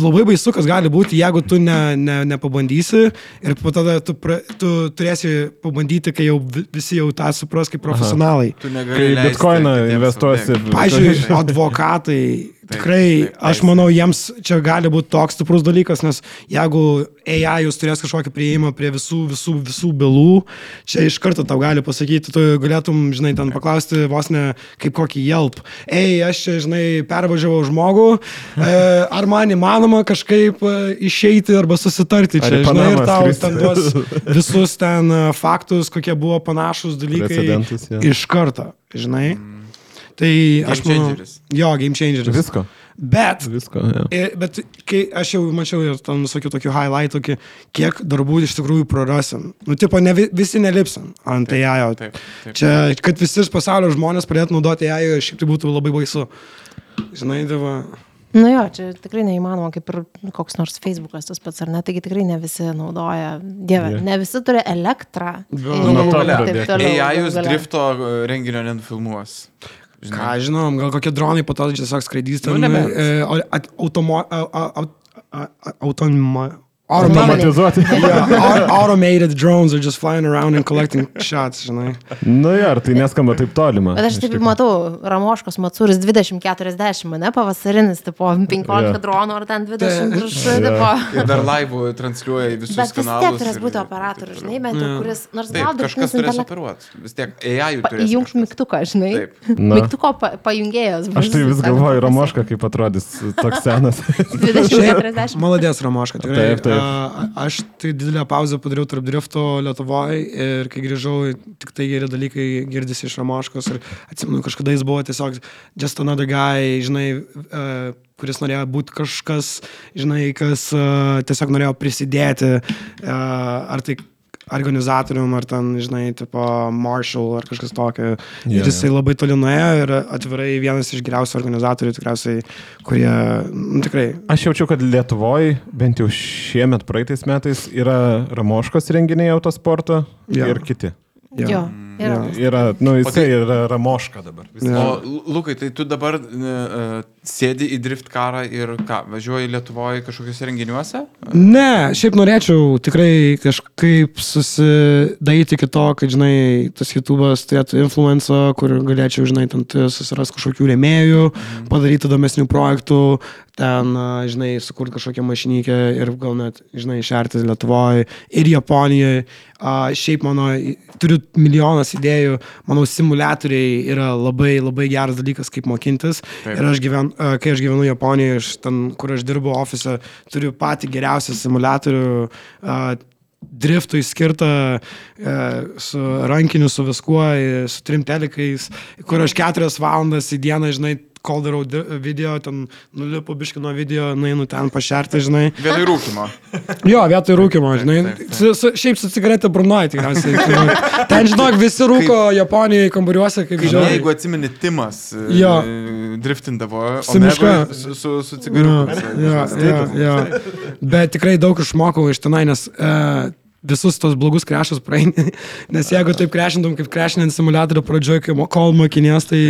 labai baisu, kas gali būti, jeigu tu ne, ne, nepabandysi ir po tada tu, pra, tu turėsi pabandyti, kai jau vi- visi jau tą supras kaip profesionalai. Tu Kai negali. leisti bitkoiną investuosi. Pavyzdžiui, advokatai, tikrai, taip, aš taip. manau, jiems čia gali būti toks stiprus dalykas, nes jeigu AI jūs turės kažkokį prieimą prie visų, visų, visų bylų, čia iš karto tau gali pasakyti, tu galėtum, žinai, ten paklausti vos ne kaip kokį jelp. Ei, aš čia, žinai, pervažiavau žmogų, e, ar man įmanoma kažkaip e, išeiti arba susitarti Ar čia, žinai, ir tau ten duos visus ten faktus, kokie buvo panašus dalykai Precedentus, jo. iš karto, žinai. Tai aš manau, changeris. jo, game changeris. Visko. Bet, Visko, ir- bet kai aš jau mačiau ir ten visokių tokių highlightų, ki- kiek darbų iš tikrųjų prarasim. Nu, tipo, ne, vi- visi nelipsim ant AI. -o. taip, taip. Čia, kad visi iš pasaulio žmonės pradėtų naudoti AI, šiaip tai būtų labai baisu. Žinai, dava. Nu jo, čia tikrai neįmanoma, kaip ir koks nors Facebookas tas pats, ar ne, taigi tikrai ne visi naudoja, dieve, Jo. ne visi turi elektrą. Nu, ir nuo to taip pradėk. toliau, AI jūs drifto e, renginio nenufilmuos. Žinai. Ką žinom, gal kokie dronai po to tiesiog skraidys ten. Nu, nebent. e, at- automo, automa- Automatizuoti. Yeah, au- automated drones are just flying around and collecting shots, žinai. Nu, jo, ar tai neskamba taip tolima. Bet aš taip matau, Ramoškos Matsuris 2040, mane pavasarinis, tipo 15 Jo. dronų ar ten 20 Tai- virš, Jo. tipo. Ir dar laivų transliuoja į visus Bet vis tiek kanalus. turės būti operatorius, žinai, bent jau kuris, nors Taip, gal kažkas turės intelektas. operuoti. Vis tiek AI turės. Įjung mygtuką, žinai. Mygtuko pa, pajungėjas. Aš tai vis galvoju, Ramoška kaip atrodys toks senas. 2040. Maladės Ramoška, tikrai. Taip, taip. A, aš tai didelę pauzę padariau tarp drifto Lietuvoje ir kai grįžau, tik tai geri dalykai girdisi iš Ramoškos ir atsimenu, kažkada jis buvo tiesiog just another guy, žinai, uh, kuris norėjo būti kažkas, žinai, kas uh, tiesiog norėjo prisidėti, uh, ar tai organizatorium, ar ten, žinai, tipo Marshall ar kažkas tokio. Jo, Ir jisai labai toli nuėjo ir atvirai vienas iš geriausių organizatorių tikriausiai, kurie, nu, tikrai, Aš jaučiu, kad Lietuvoje, bent jau šiemet praeitais metais, yra Ramoškos renginiai autosporto Jo. ir kiti. Jo. Jo. Yra. Yra, nu, jisai tai- yra Ramoška dabar. Jo. O Lu- Lukai, tai tu dabar uh, sėdi į drift karą ir ką, važiuoji Lietuvoje kažkokiuose renginiuose? Ne, šiaip norėčiau tikrai kažkaip susidaryti iki to, kad, žinai, tas YouTube'as turėtų influencą, kur galėčiau, žinai, ten susirasti kažkokių rėmėjų, padaryti įdomesnių projektų, ten, a, žinai, sukurti kažkokią mašinykę ir gal net, žinai, išartis Lietuvoje ir Japonijoje. A, šiaip mano, turiu milijonas idėjų, manau, simulatoriai yra labai, labai geras dalykas, kaip mokintis. Taip. Ir aš gyvenu, a, kai aš gyvenu Japonijoje, aš ten, kur aš dirbu ofise, turiu patį geriausią simulatorių. a, Driftui skirtą e, su rankiniu, su viskuo, e, su trim telikais, kur aš keturias valandas į dieną, žinai, kol darau video, ten nulipu biški nuo video, nueinu ten pašerti, žinai. Vietoj rūkimo. Jo, vietoj rūkimo, žinai. taip, taip. Su, su, šiaip su cigaretė burnoje tikriausiai. žinai. Ten, žinok, visi rūko Japonijoje kambariuose, kaip Žinai, jeigu atsimeni, Timas e, Jo. driftindavo Su miška. Omegoj su, su, su cigariuku. Jo, jo, jo. Bet tikrai daug išmokau iš tenai, nes uh, visus tos blogus krešus praeini. Nes jeigu taip krešintum, kaip krešinant simulatorių pradžioje, kol mokinės, tai...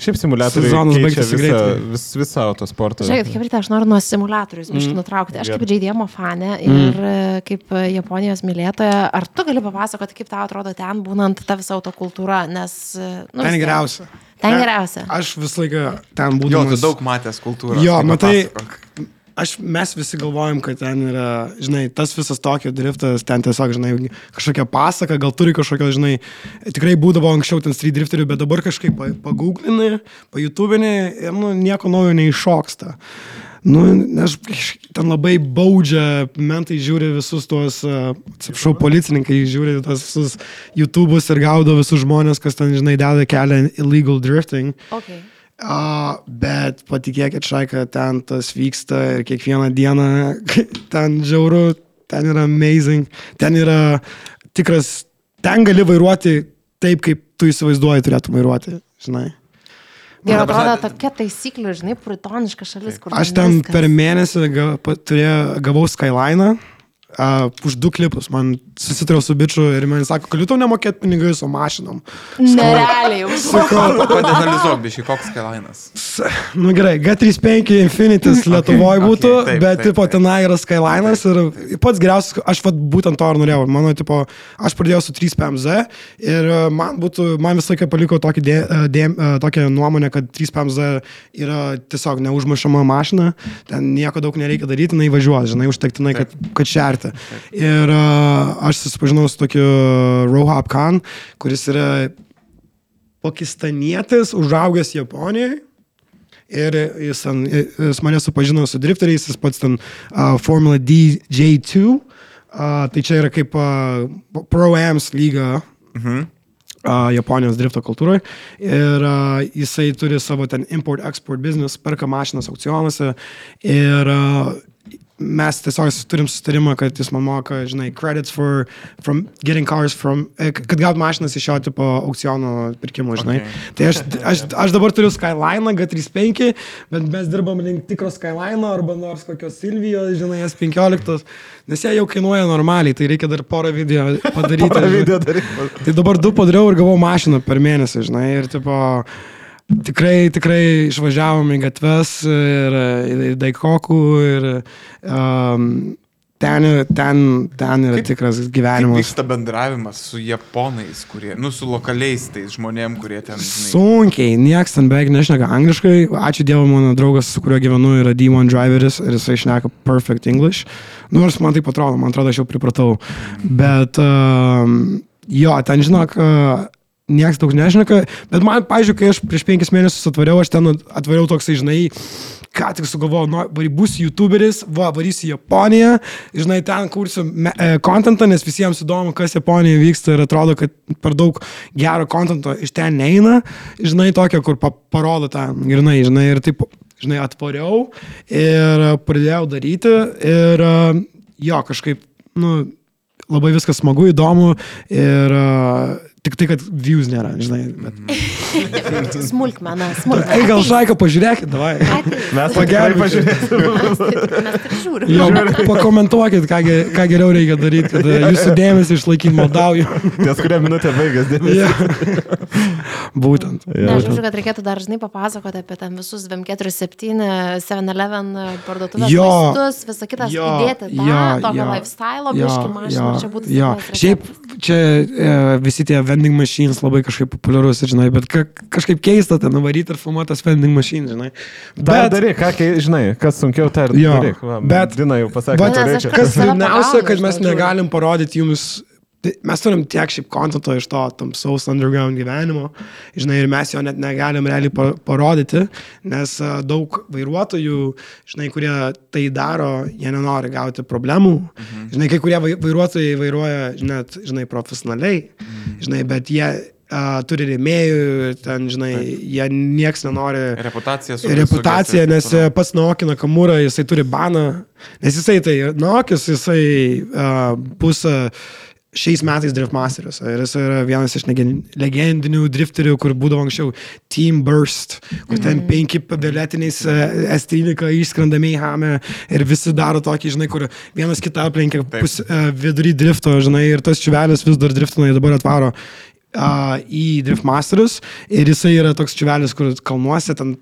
Šiaip simulatoriai Sezonas baigėsi visą, greitai. vis, visą autosportą. Žiūrėkit, kaip ryte, aš noriu nuo simulatorius Mm. biškai nutraukti. Aš kaip. JDM fanė ir mm. kaip Japonijos mylėtoja, ar tu gali papasakoti, kaip tau atrodo ten būnant ta visa autokultūra, nes... e, Nu, Ten geriausia. Ten geriausia. Aš visą laiką ten Jo, būdamas. tu daug matęs kultūros. Jo, tai matai, papasakok. Aš, mes visi galvojam, kad ten yra, žinai, tas visas tokio driftas, ten tiesiog, žinai, kažkokia pasaka, gal turi kažkokio, žinai, tikrai būdavo anksčiau ten street drifterių, bet dabar kažkaip pa- pagooglini, pa YouTube'ini ir, nu, nieko naujo neiššoksta. Nu, aš ten labai baudžia, mentai žiūri visus tuos, uh, atsiprašau, policininkai žiūri tuos visus YouTube'us ir gaudo visus žmonės, kas ten, žinai, deda kelią illegal drifting. Okay. A, bet patikėkit, Šaika, ten tas vyksta ir kiekvieną dieną ten žiauru, ten yra amazing, ten yra tikras, ten gali vairuoti taip, kaip tu įsivaizduoji turėtų vairuoti, žinai. Ir ta atrodo tokia taisyklė, žinai, puritoniška šalis, kur... Aš ten viskas. per mėnesį ga, turėjau, gavau Skyline. Uh, už du klipus man susitariau su bičiu ir man sako, kad tau nemokėt pinigai su mašinom. Nerealiai. Sakau, Padenalizuok, biškai, koks Skyline'as. S- Nu gerai, G35 Infinitis Lietuvoje okay, būtų, taip, bet taip, tipo taip. tenai yra Skyline'as ir pats geriausias, aš vat, būtent to ir norėjau. Mano, tipo, aš pradėjau su 3PMZ ir e, man būtų, man visą laiką paliko tokį dė, e, dė, e, tokią nuomonę, kad 3PMZ yra tiesiog neužmušama mašina, ten nieko daug nereikia daryti, jinai važiuos, žinai, užtektinai, kad, kad šerti. Ir aš susipažinau su tokiu Rohab Khan, kuris yra pakistanietis, užaugęs Japonijoje. Ir jis, ten, jis mane supažino su drifteriais, jis pats ten uh, Formula DJ2, uh, tai čia yra kaip uh, Pro-Ams lyga Mhm. uh, Japonijos drifto kultūroje. Ir uh, jisai turi savo ten import-export business, perka mašinas aukcionuose. Ir uh, mes tiesiog turim sustarimą, kad jis man moka, žinai, credits for from getting cars from, e, kad gaut mašinas iš šio tipo aukciono pirkimo, žinai. Okay. Tai aš, aš, aš dabar turiu Skyline G35, bet mes dirbam link tikro Skyline arba nors kokios Silvijos, žinai, S15, nes jie jau kainuoja normaliai, tai reikia dar porą video padaryti. Porą video daryti. Tai dabar du padariau ir gavau mašiną per mėnesį, žinai, ir tipo, tikrai, tikrai išvažiavom į gatves ir į Daikokų ir um, ten, ten, ten yra Kaip- tikras Kaip gyvenimas. vyksta bendravimas su japonais, kurie, nu, su lokaliais tais žmonėm, kurie ten, žinai, Sunkiai, nieks ten beveik nešneka angliškai. Ačiū Dievui, mano draugas, su kuriuo gyvenu, yra D1 driveris ir jisai šneka perfect English. Nors man tai atrodo, man atrodo, aš jau pripratau. Bet um, jo, ten žinok, uh, nieks daug nešneka. Bet man, pažiūrėjau, kai aš prieš penkis mėnesius atvariau, aš ten atvariau toksai, žinai, ką tik sugalvojau, nu, būsiu YouTuberis, va, varysiu į Japoniją, žinai, ten kursiu e, kontentą, nes visiems įdomu, kas Japonijoje vyksta ir atrodo, kad per daug gero kontento iš ten neina, žinai, tokio, kur pa parodo tą, grinai, žinai, ir taip, žinai, atvariau ir pradėjau daryti ir jo, kažkaip, nu, labai viskas smagu, įdomu ir uh, tik tai, kad views nėra, žinai. Bet... Smulkmena, smulkmena. Ei, gal šaiką pažiūrėkit, davai. Mes Pagelbėkit. Mes tik žiūrim. Jo, pakomentuokit, ką, ge- ką geriau reikia daryti, kad e, jūsų dėmesį išlaikyti maldauju. ties kurią minutę baigęs dėmesį. Ja. Būtent. Ne, aš žodžiu, kad reikėtų dar žinai papasakoti apie ten visus 247, 7-Eleven parduotuvės Jo. maistus, visą kitą Jo, įdėti jo, tokio jo. lifestyle, biški mašiną, čia būtų jo. Šiaip čia e, visi tie vending machines labai kažkaip populiarus, žinai, bet ka, kažkaip keista ten nuvaryti ir filmuoti tas vending machines, žinai. Bet daryk, ką, žinai, kas sunkiau, tai daryk. Va, bet- Dina jau pasakė, Va, kas- liūdniausia, kad mes negalim parodyti jums. Tai Mes turim tiek šiaip kontento iš to tamsaus underground gyvenimo, žinai, ir mes jo net negalim realiai pa- parodyti, nes a, daug vairuotojų, žinai, kurie tai daro, jie nenori gauti problemų. Mhm. Žinai, kai kurie vai- vairuotojai vairuoja, net, žinai, profesionaliai, mhm. žinai, bet jie a, turi rėmėjų, ten, žinai, jie nieks nenori reputacija su reputacija, nes taip e, pats Naokina Kamūra, jisai turi baną, nes jisai tai, Naokis, jisai uh, bus uh, šiais metais Driftmasters. Ir jis yra vienas iš legendinių drifterių, kur būdavo anksčiau Team Burst, kur ten penki pavėlėtiniais S13 išskrenda Meihame ir visi daro tokį, žinai, kur vienas kitą aplenkia pus, uh, vidury drifto, žinai, ir tas čiuvelis vis dar driftina, jie dabar atvaro uh, į Driftmasters. Ir jisai yra toks čiuvelis, kur kalnuose ten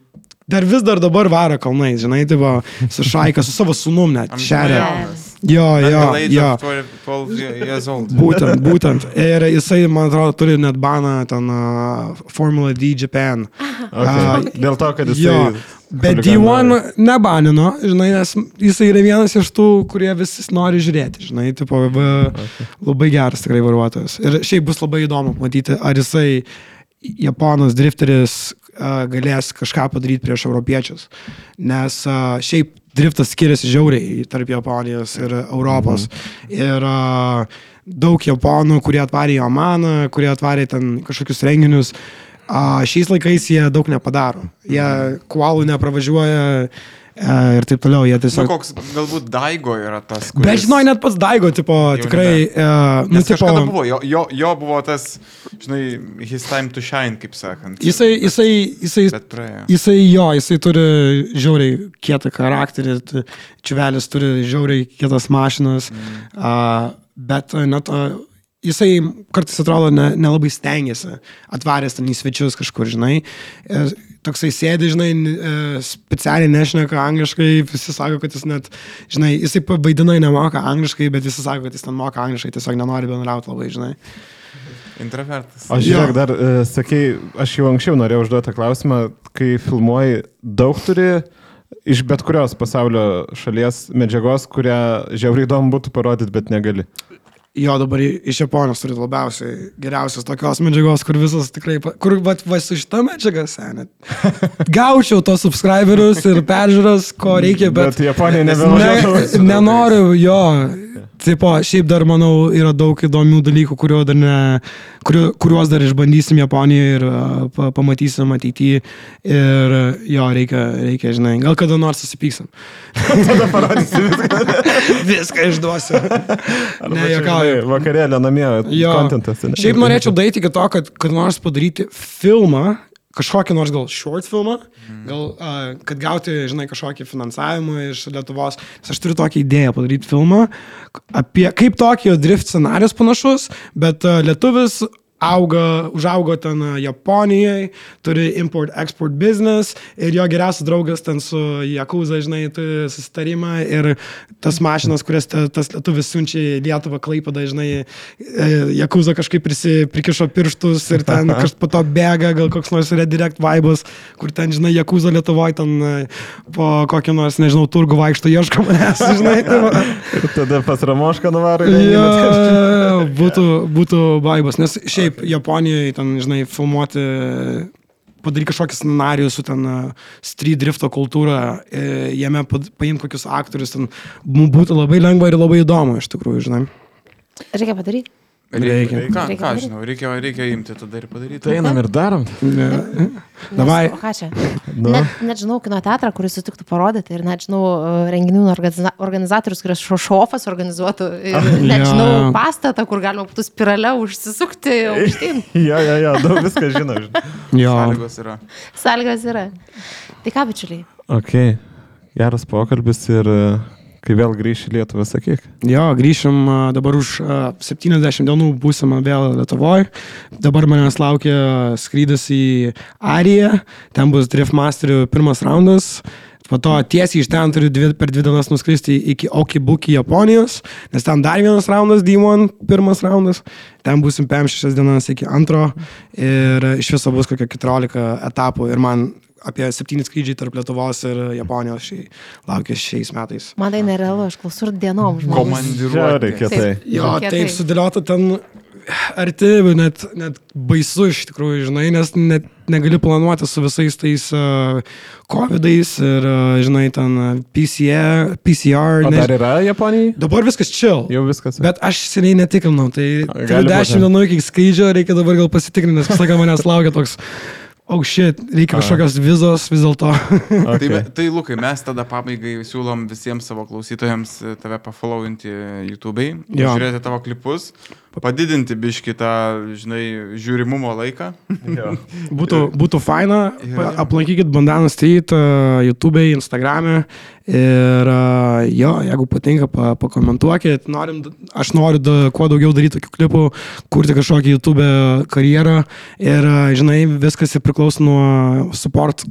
dar vis dar dabar varo kalnais, žinai, tai va, su šaika, su savo sunum net, šeria. Jo, jo, jo. of 12 12 years old. Būtent, būtent. Ir jisai, man atrodo, turi net baną ten uh, Formula D Japan. Okay. Dėl to, kad jis... Jo, bet D1 nebanino, žinai, nes jisai yra vienas iš tų, kurie visi nori žiūrėti, žinai, tipo, va, labai geras tikrai vairuotojas. Ir šiaip bus labai įdomu matyti, ar jisai Japonas drifteris galės kažką padaryti prieš europiečius. Nes šiaip driftas skiriasi žiauriai tarp Japonijos ir Europos. Ir a, daug Japonų, kurie atvarė Omaną, kurie atvarė ten kažkokius renginius, šiais laikais jie daug nepadaro. Jie kualų nepravažiuoja ir taip toliau. Jie tiesiog... koks galbūt Daigo yra tas, kuris... Bet žinai, net pats Daigo, tipo, Jau tikrai, uh, nu, tipo, buvo, jo, jo, jo buvo tas, žinai, his time to shine, kaip sakant. jisai, jisai, jisai, jisai, jo, jisai turi žiauriai kietą charakterį, čiuvelis turi žiauriai kietas mašinas, mm. uh, bet net, uh, jisai kartais atrodo ne- nelabai ne stengiasi atvaręs ten į svečius kažkur, žinai. Ir toksai sėdi, žinai, e, specialiai nešneka angliškai, visi sako, kad jis net, žinai, jisai vaidinai nemoka angliškai, bet visi sako, kad jis ten moka angliškai, tiesiog nenori bendrauti labai, žinai. Introvertas. O žiūrėk, dar uh, sakei, aš jau anksčiau norėjau užduoti klausimą, kai filmuoji, daug turi iš bet kurios pasaulio šalies medžiagos, kurią žiauriai įdomu būtų parodyti, bet negali. Jo, dabar iš Japonijos turi labiausiai geriausios tokios medžiagos, kur visas tikrai, kur va, va su šita medžiaga senė. Gaučiau tos subscriberius ir peržiūras, ko reikia, bet... Bet Japonija Ne, nebevažiuoja. nenoriu, jo. Tipo, šiaip dar, manau, yra daug įdomių dalykų, kurio dar ne, kurio, kuriuos dar išbandysim Japonijoje ir pa, pamatysim ateityje. Ir jo, reikia, reikia, žinai, gal kada nors susipyksim. Tada parodysi viską. Viską išduosiu. Arba ne, žinai, Vakarėlio namie. Jo. Kontentas. Šiaip norėčiau daryti iki to, kad, kad nors padaryti filmą, kažkokį nors gal short filmą, gal, uh, kad gauti, žinai, kažkokį finansavimą iš Lietuvos. Nes aš turiu tokią idėją padaryti filmą apie kaip tokio drift scenarius panašus, bet uh, lietuvis auga, užaugo ten e, Japonijoje, turi import-export business ir jo geriausias draugas ten su Jakuza, žinai, turi susitarimą ir tas mašinas, kurias ta, tas lietuvis siunčia į Lietuvą, Klaipada, žinai, e, Jakuza kažkaip prisi, prikišo pirštus ir ten kažkas po to bėga, gal koks nors redirect vibas, kur ten, žinai, Jakuza Lietuvoje ten e, po kokį nors, nežinau, turgų vaikšto ieško manęs, žinai. Tai. Ir tada pas Ramošką nuvarai. Jo, būtų, būtų vaibas, nes šiaip Japonijoje ten, žinai, filmuoti, padaryti kažkokį scenarijų su ten e, street drifto kultūra, e, jame paimti kokius aktorius, ten būtų labai lengva ir labai įdomu, iš tikrųjų, žinai. Reikia padaryti. Reikia. Ką, Reikia ką padaryt. žinau, reikia, reikia imti tada ir padaryti. Tai einam ir darom. Ne. Nes, Davai. O ką čia? Nu. Net, net žinau kino teatrą, kuris sutiktų parodyti ir net žinau e, renginių organiza organizatorius, kuris šofas organizuotų. Ir net jo, žinau pastatą, kur galima būtų spirale užsisukti aukštyn. Jo, jo, jo, daug viską žinau. žinai. Jo. Sąlygos yra. Sąlygos yra. Tai ką, bičiuliai? Ok, geras pokalbis ir e, kai vėl grįši į Lietuvą, sakyk. Jo, grįšim dabar už a, 70 dienų būsim vėl Lietuvoje. Dabar manęs laukia skrydis į Ariją, ten bus Driftmasterių pirmas raundas. Po to tiesiai iš ten turiu dvi, per dvi dienas nuskristi iki Okibuki Japonijos, nes ten dar vienas raundas, D1 pirmas raundas. Ten būsim 5-6 dienas iki antro ir iš viso bus kokia 14 etapų ir man apie 7 skrydžiai tarp Lietuvos ir Japonijos šiai, laukia šiais metais. Man tai nerealu, aš klausau ir dienom žmonės. Komandiruotė. Kietai. Jo, taip sudėliota ten arti, net, net baisu iš tikrųjų, žinai, nes net negali planuoti su visais tais uh, COVID-ais ir, uh, žinai, ten uh, PCR, PCR. O dar yra Japonijai? Dabar viskas chill. Jau viskas. Bet aš seniai netikrinau, tai Gali turiu būt, 10 ne? dienų iki skrydžio, reikia dabar gal pasitikrinti, nes visą laiką manęs laukia toks, oh shit, reikia kažkokios vizos vis dėlto. Tai, Okay. me- tai Lukai, mes tada pabaigai siūlom visiems savo klausytojams tave pafollowinti YouTube'ai, žiūrėti tavo klipus, padidinti biškį tą, žinai, žiūrimumo laiką. Jo. Būtų, būtų faina, pa- aplankykit Bandana Street uh, YouTube, Instagram ir uh, jo, jeigu patinka, pa, pakomentuokit. Norim, aš noriu da, kuo daugiau daryti tokių klipų, kurti kažkokį YouTube karjerą ir, uh, žinai, viskas ir priklauso nuo support.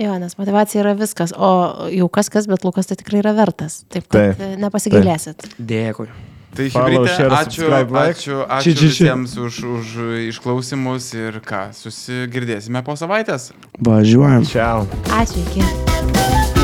Jo, nes motivacija yra viskas, o jau kas kas, bet Lukas tai tikrai yra vertas. Taip, kad Taip. Taip. nepasigailėsit. Dėkui. Tai share, ačiū, subscribe, like. ačiū, Či, ačiū či, či. visiems už, už išklausimus ir ką, susigirdėsime po savaitės. Važiuojam. Čiau. Ačiū, iki.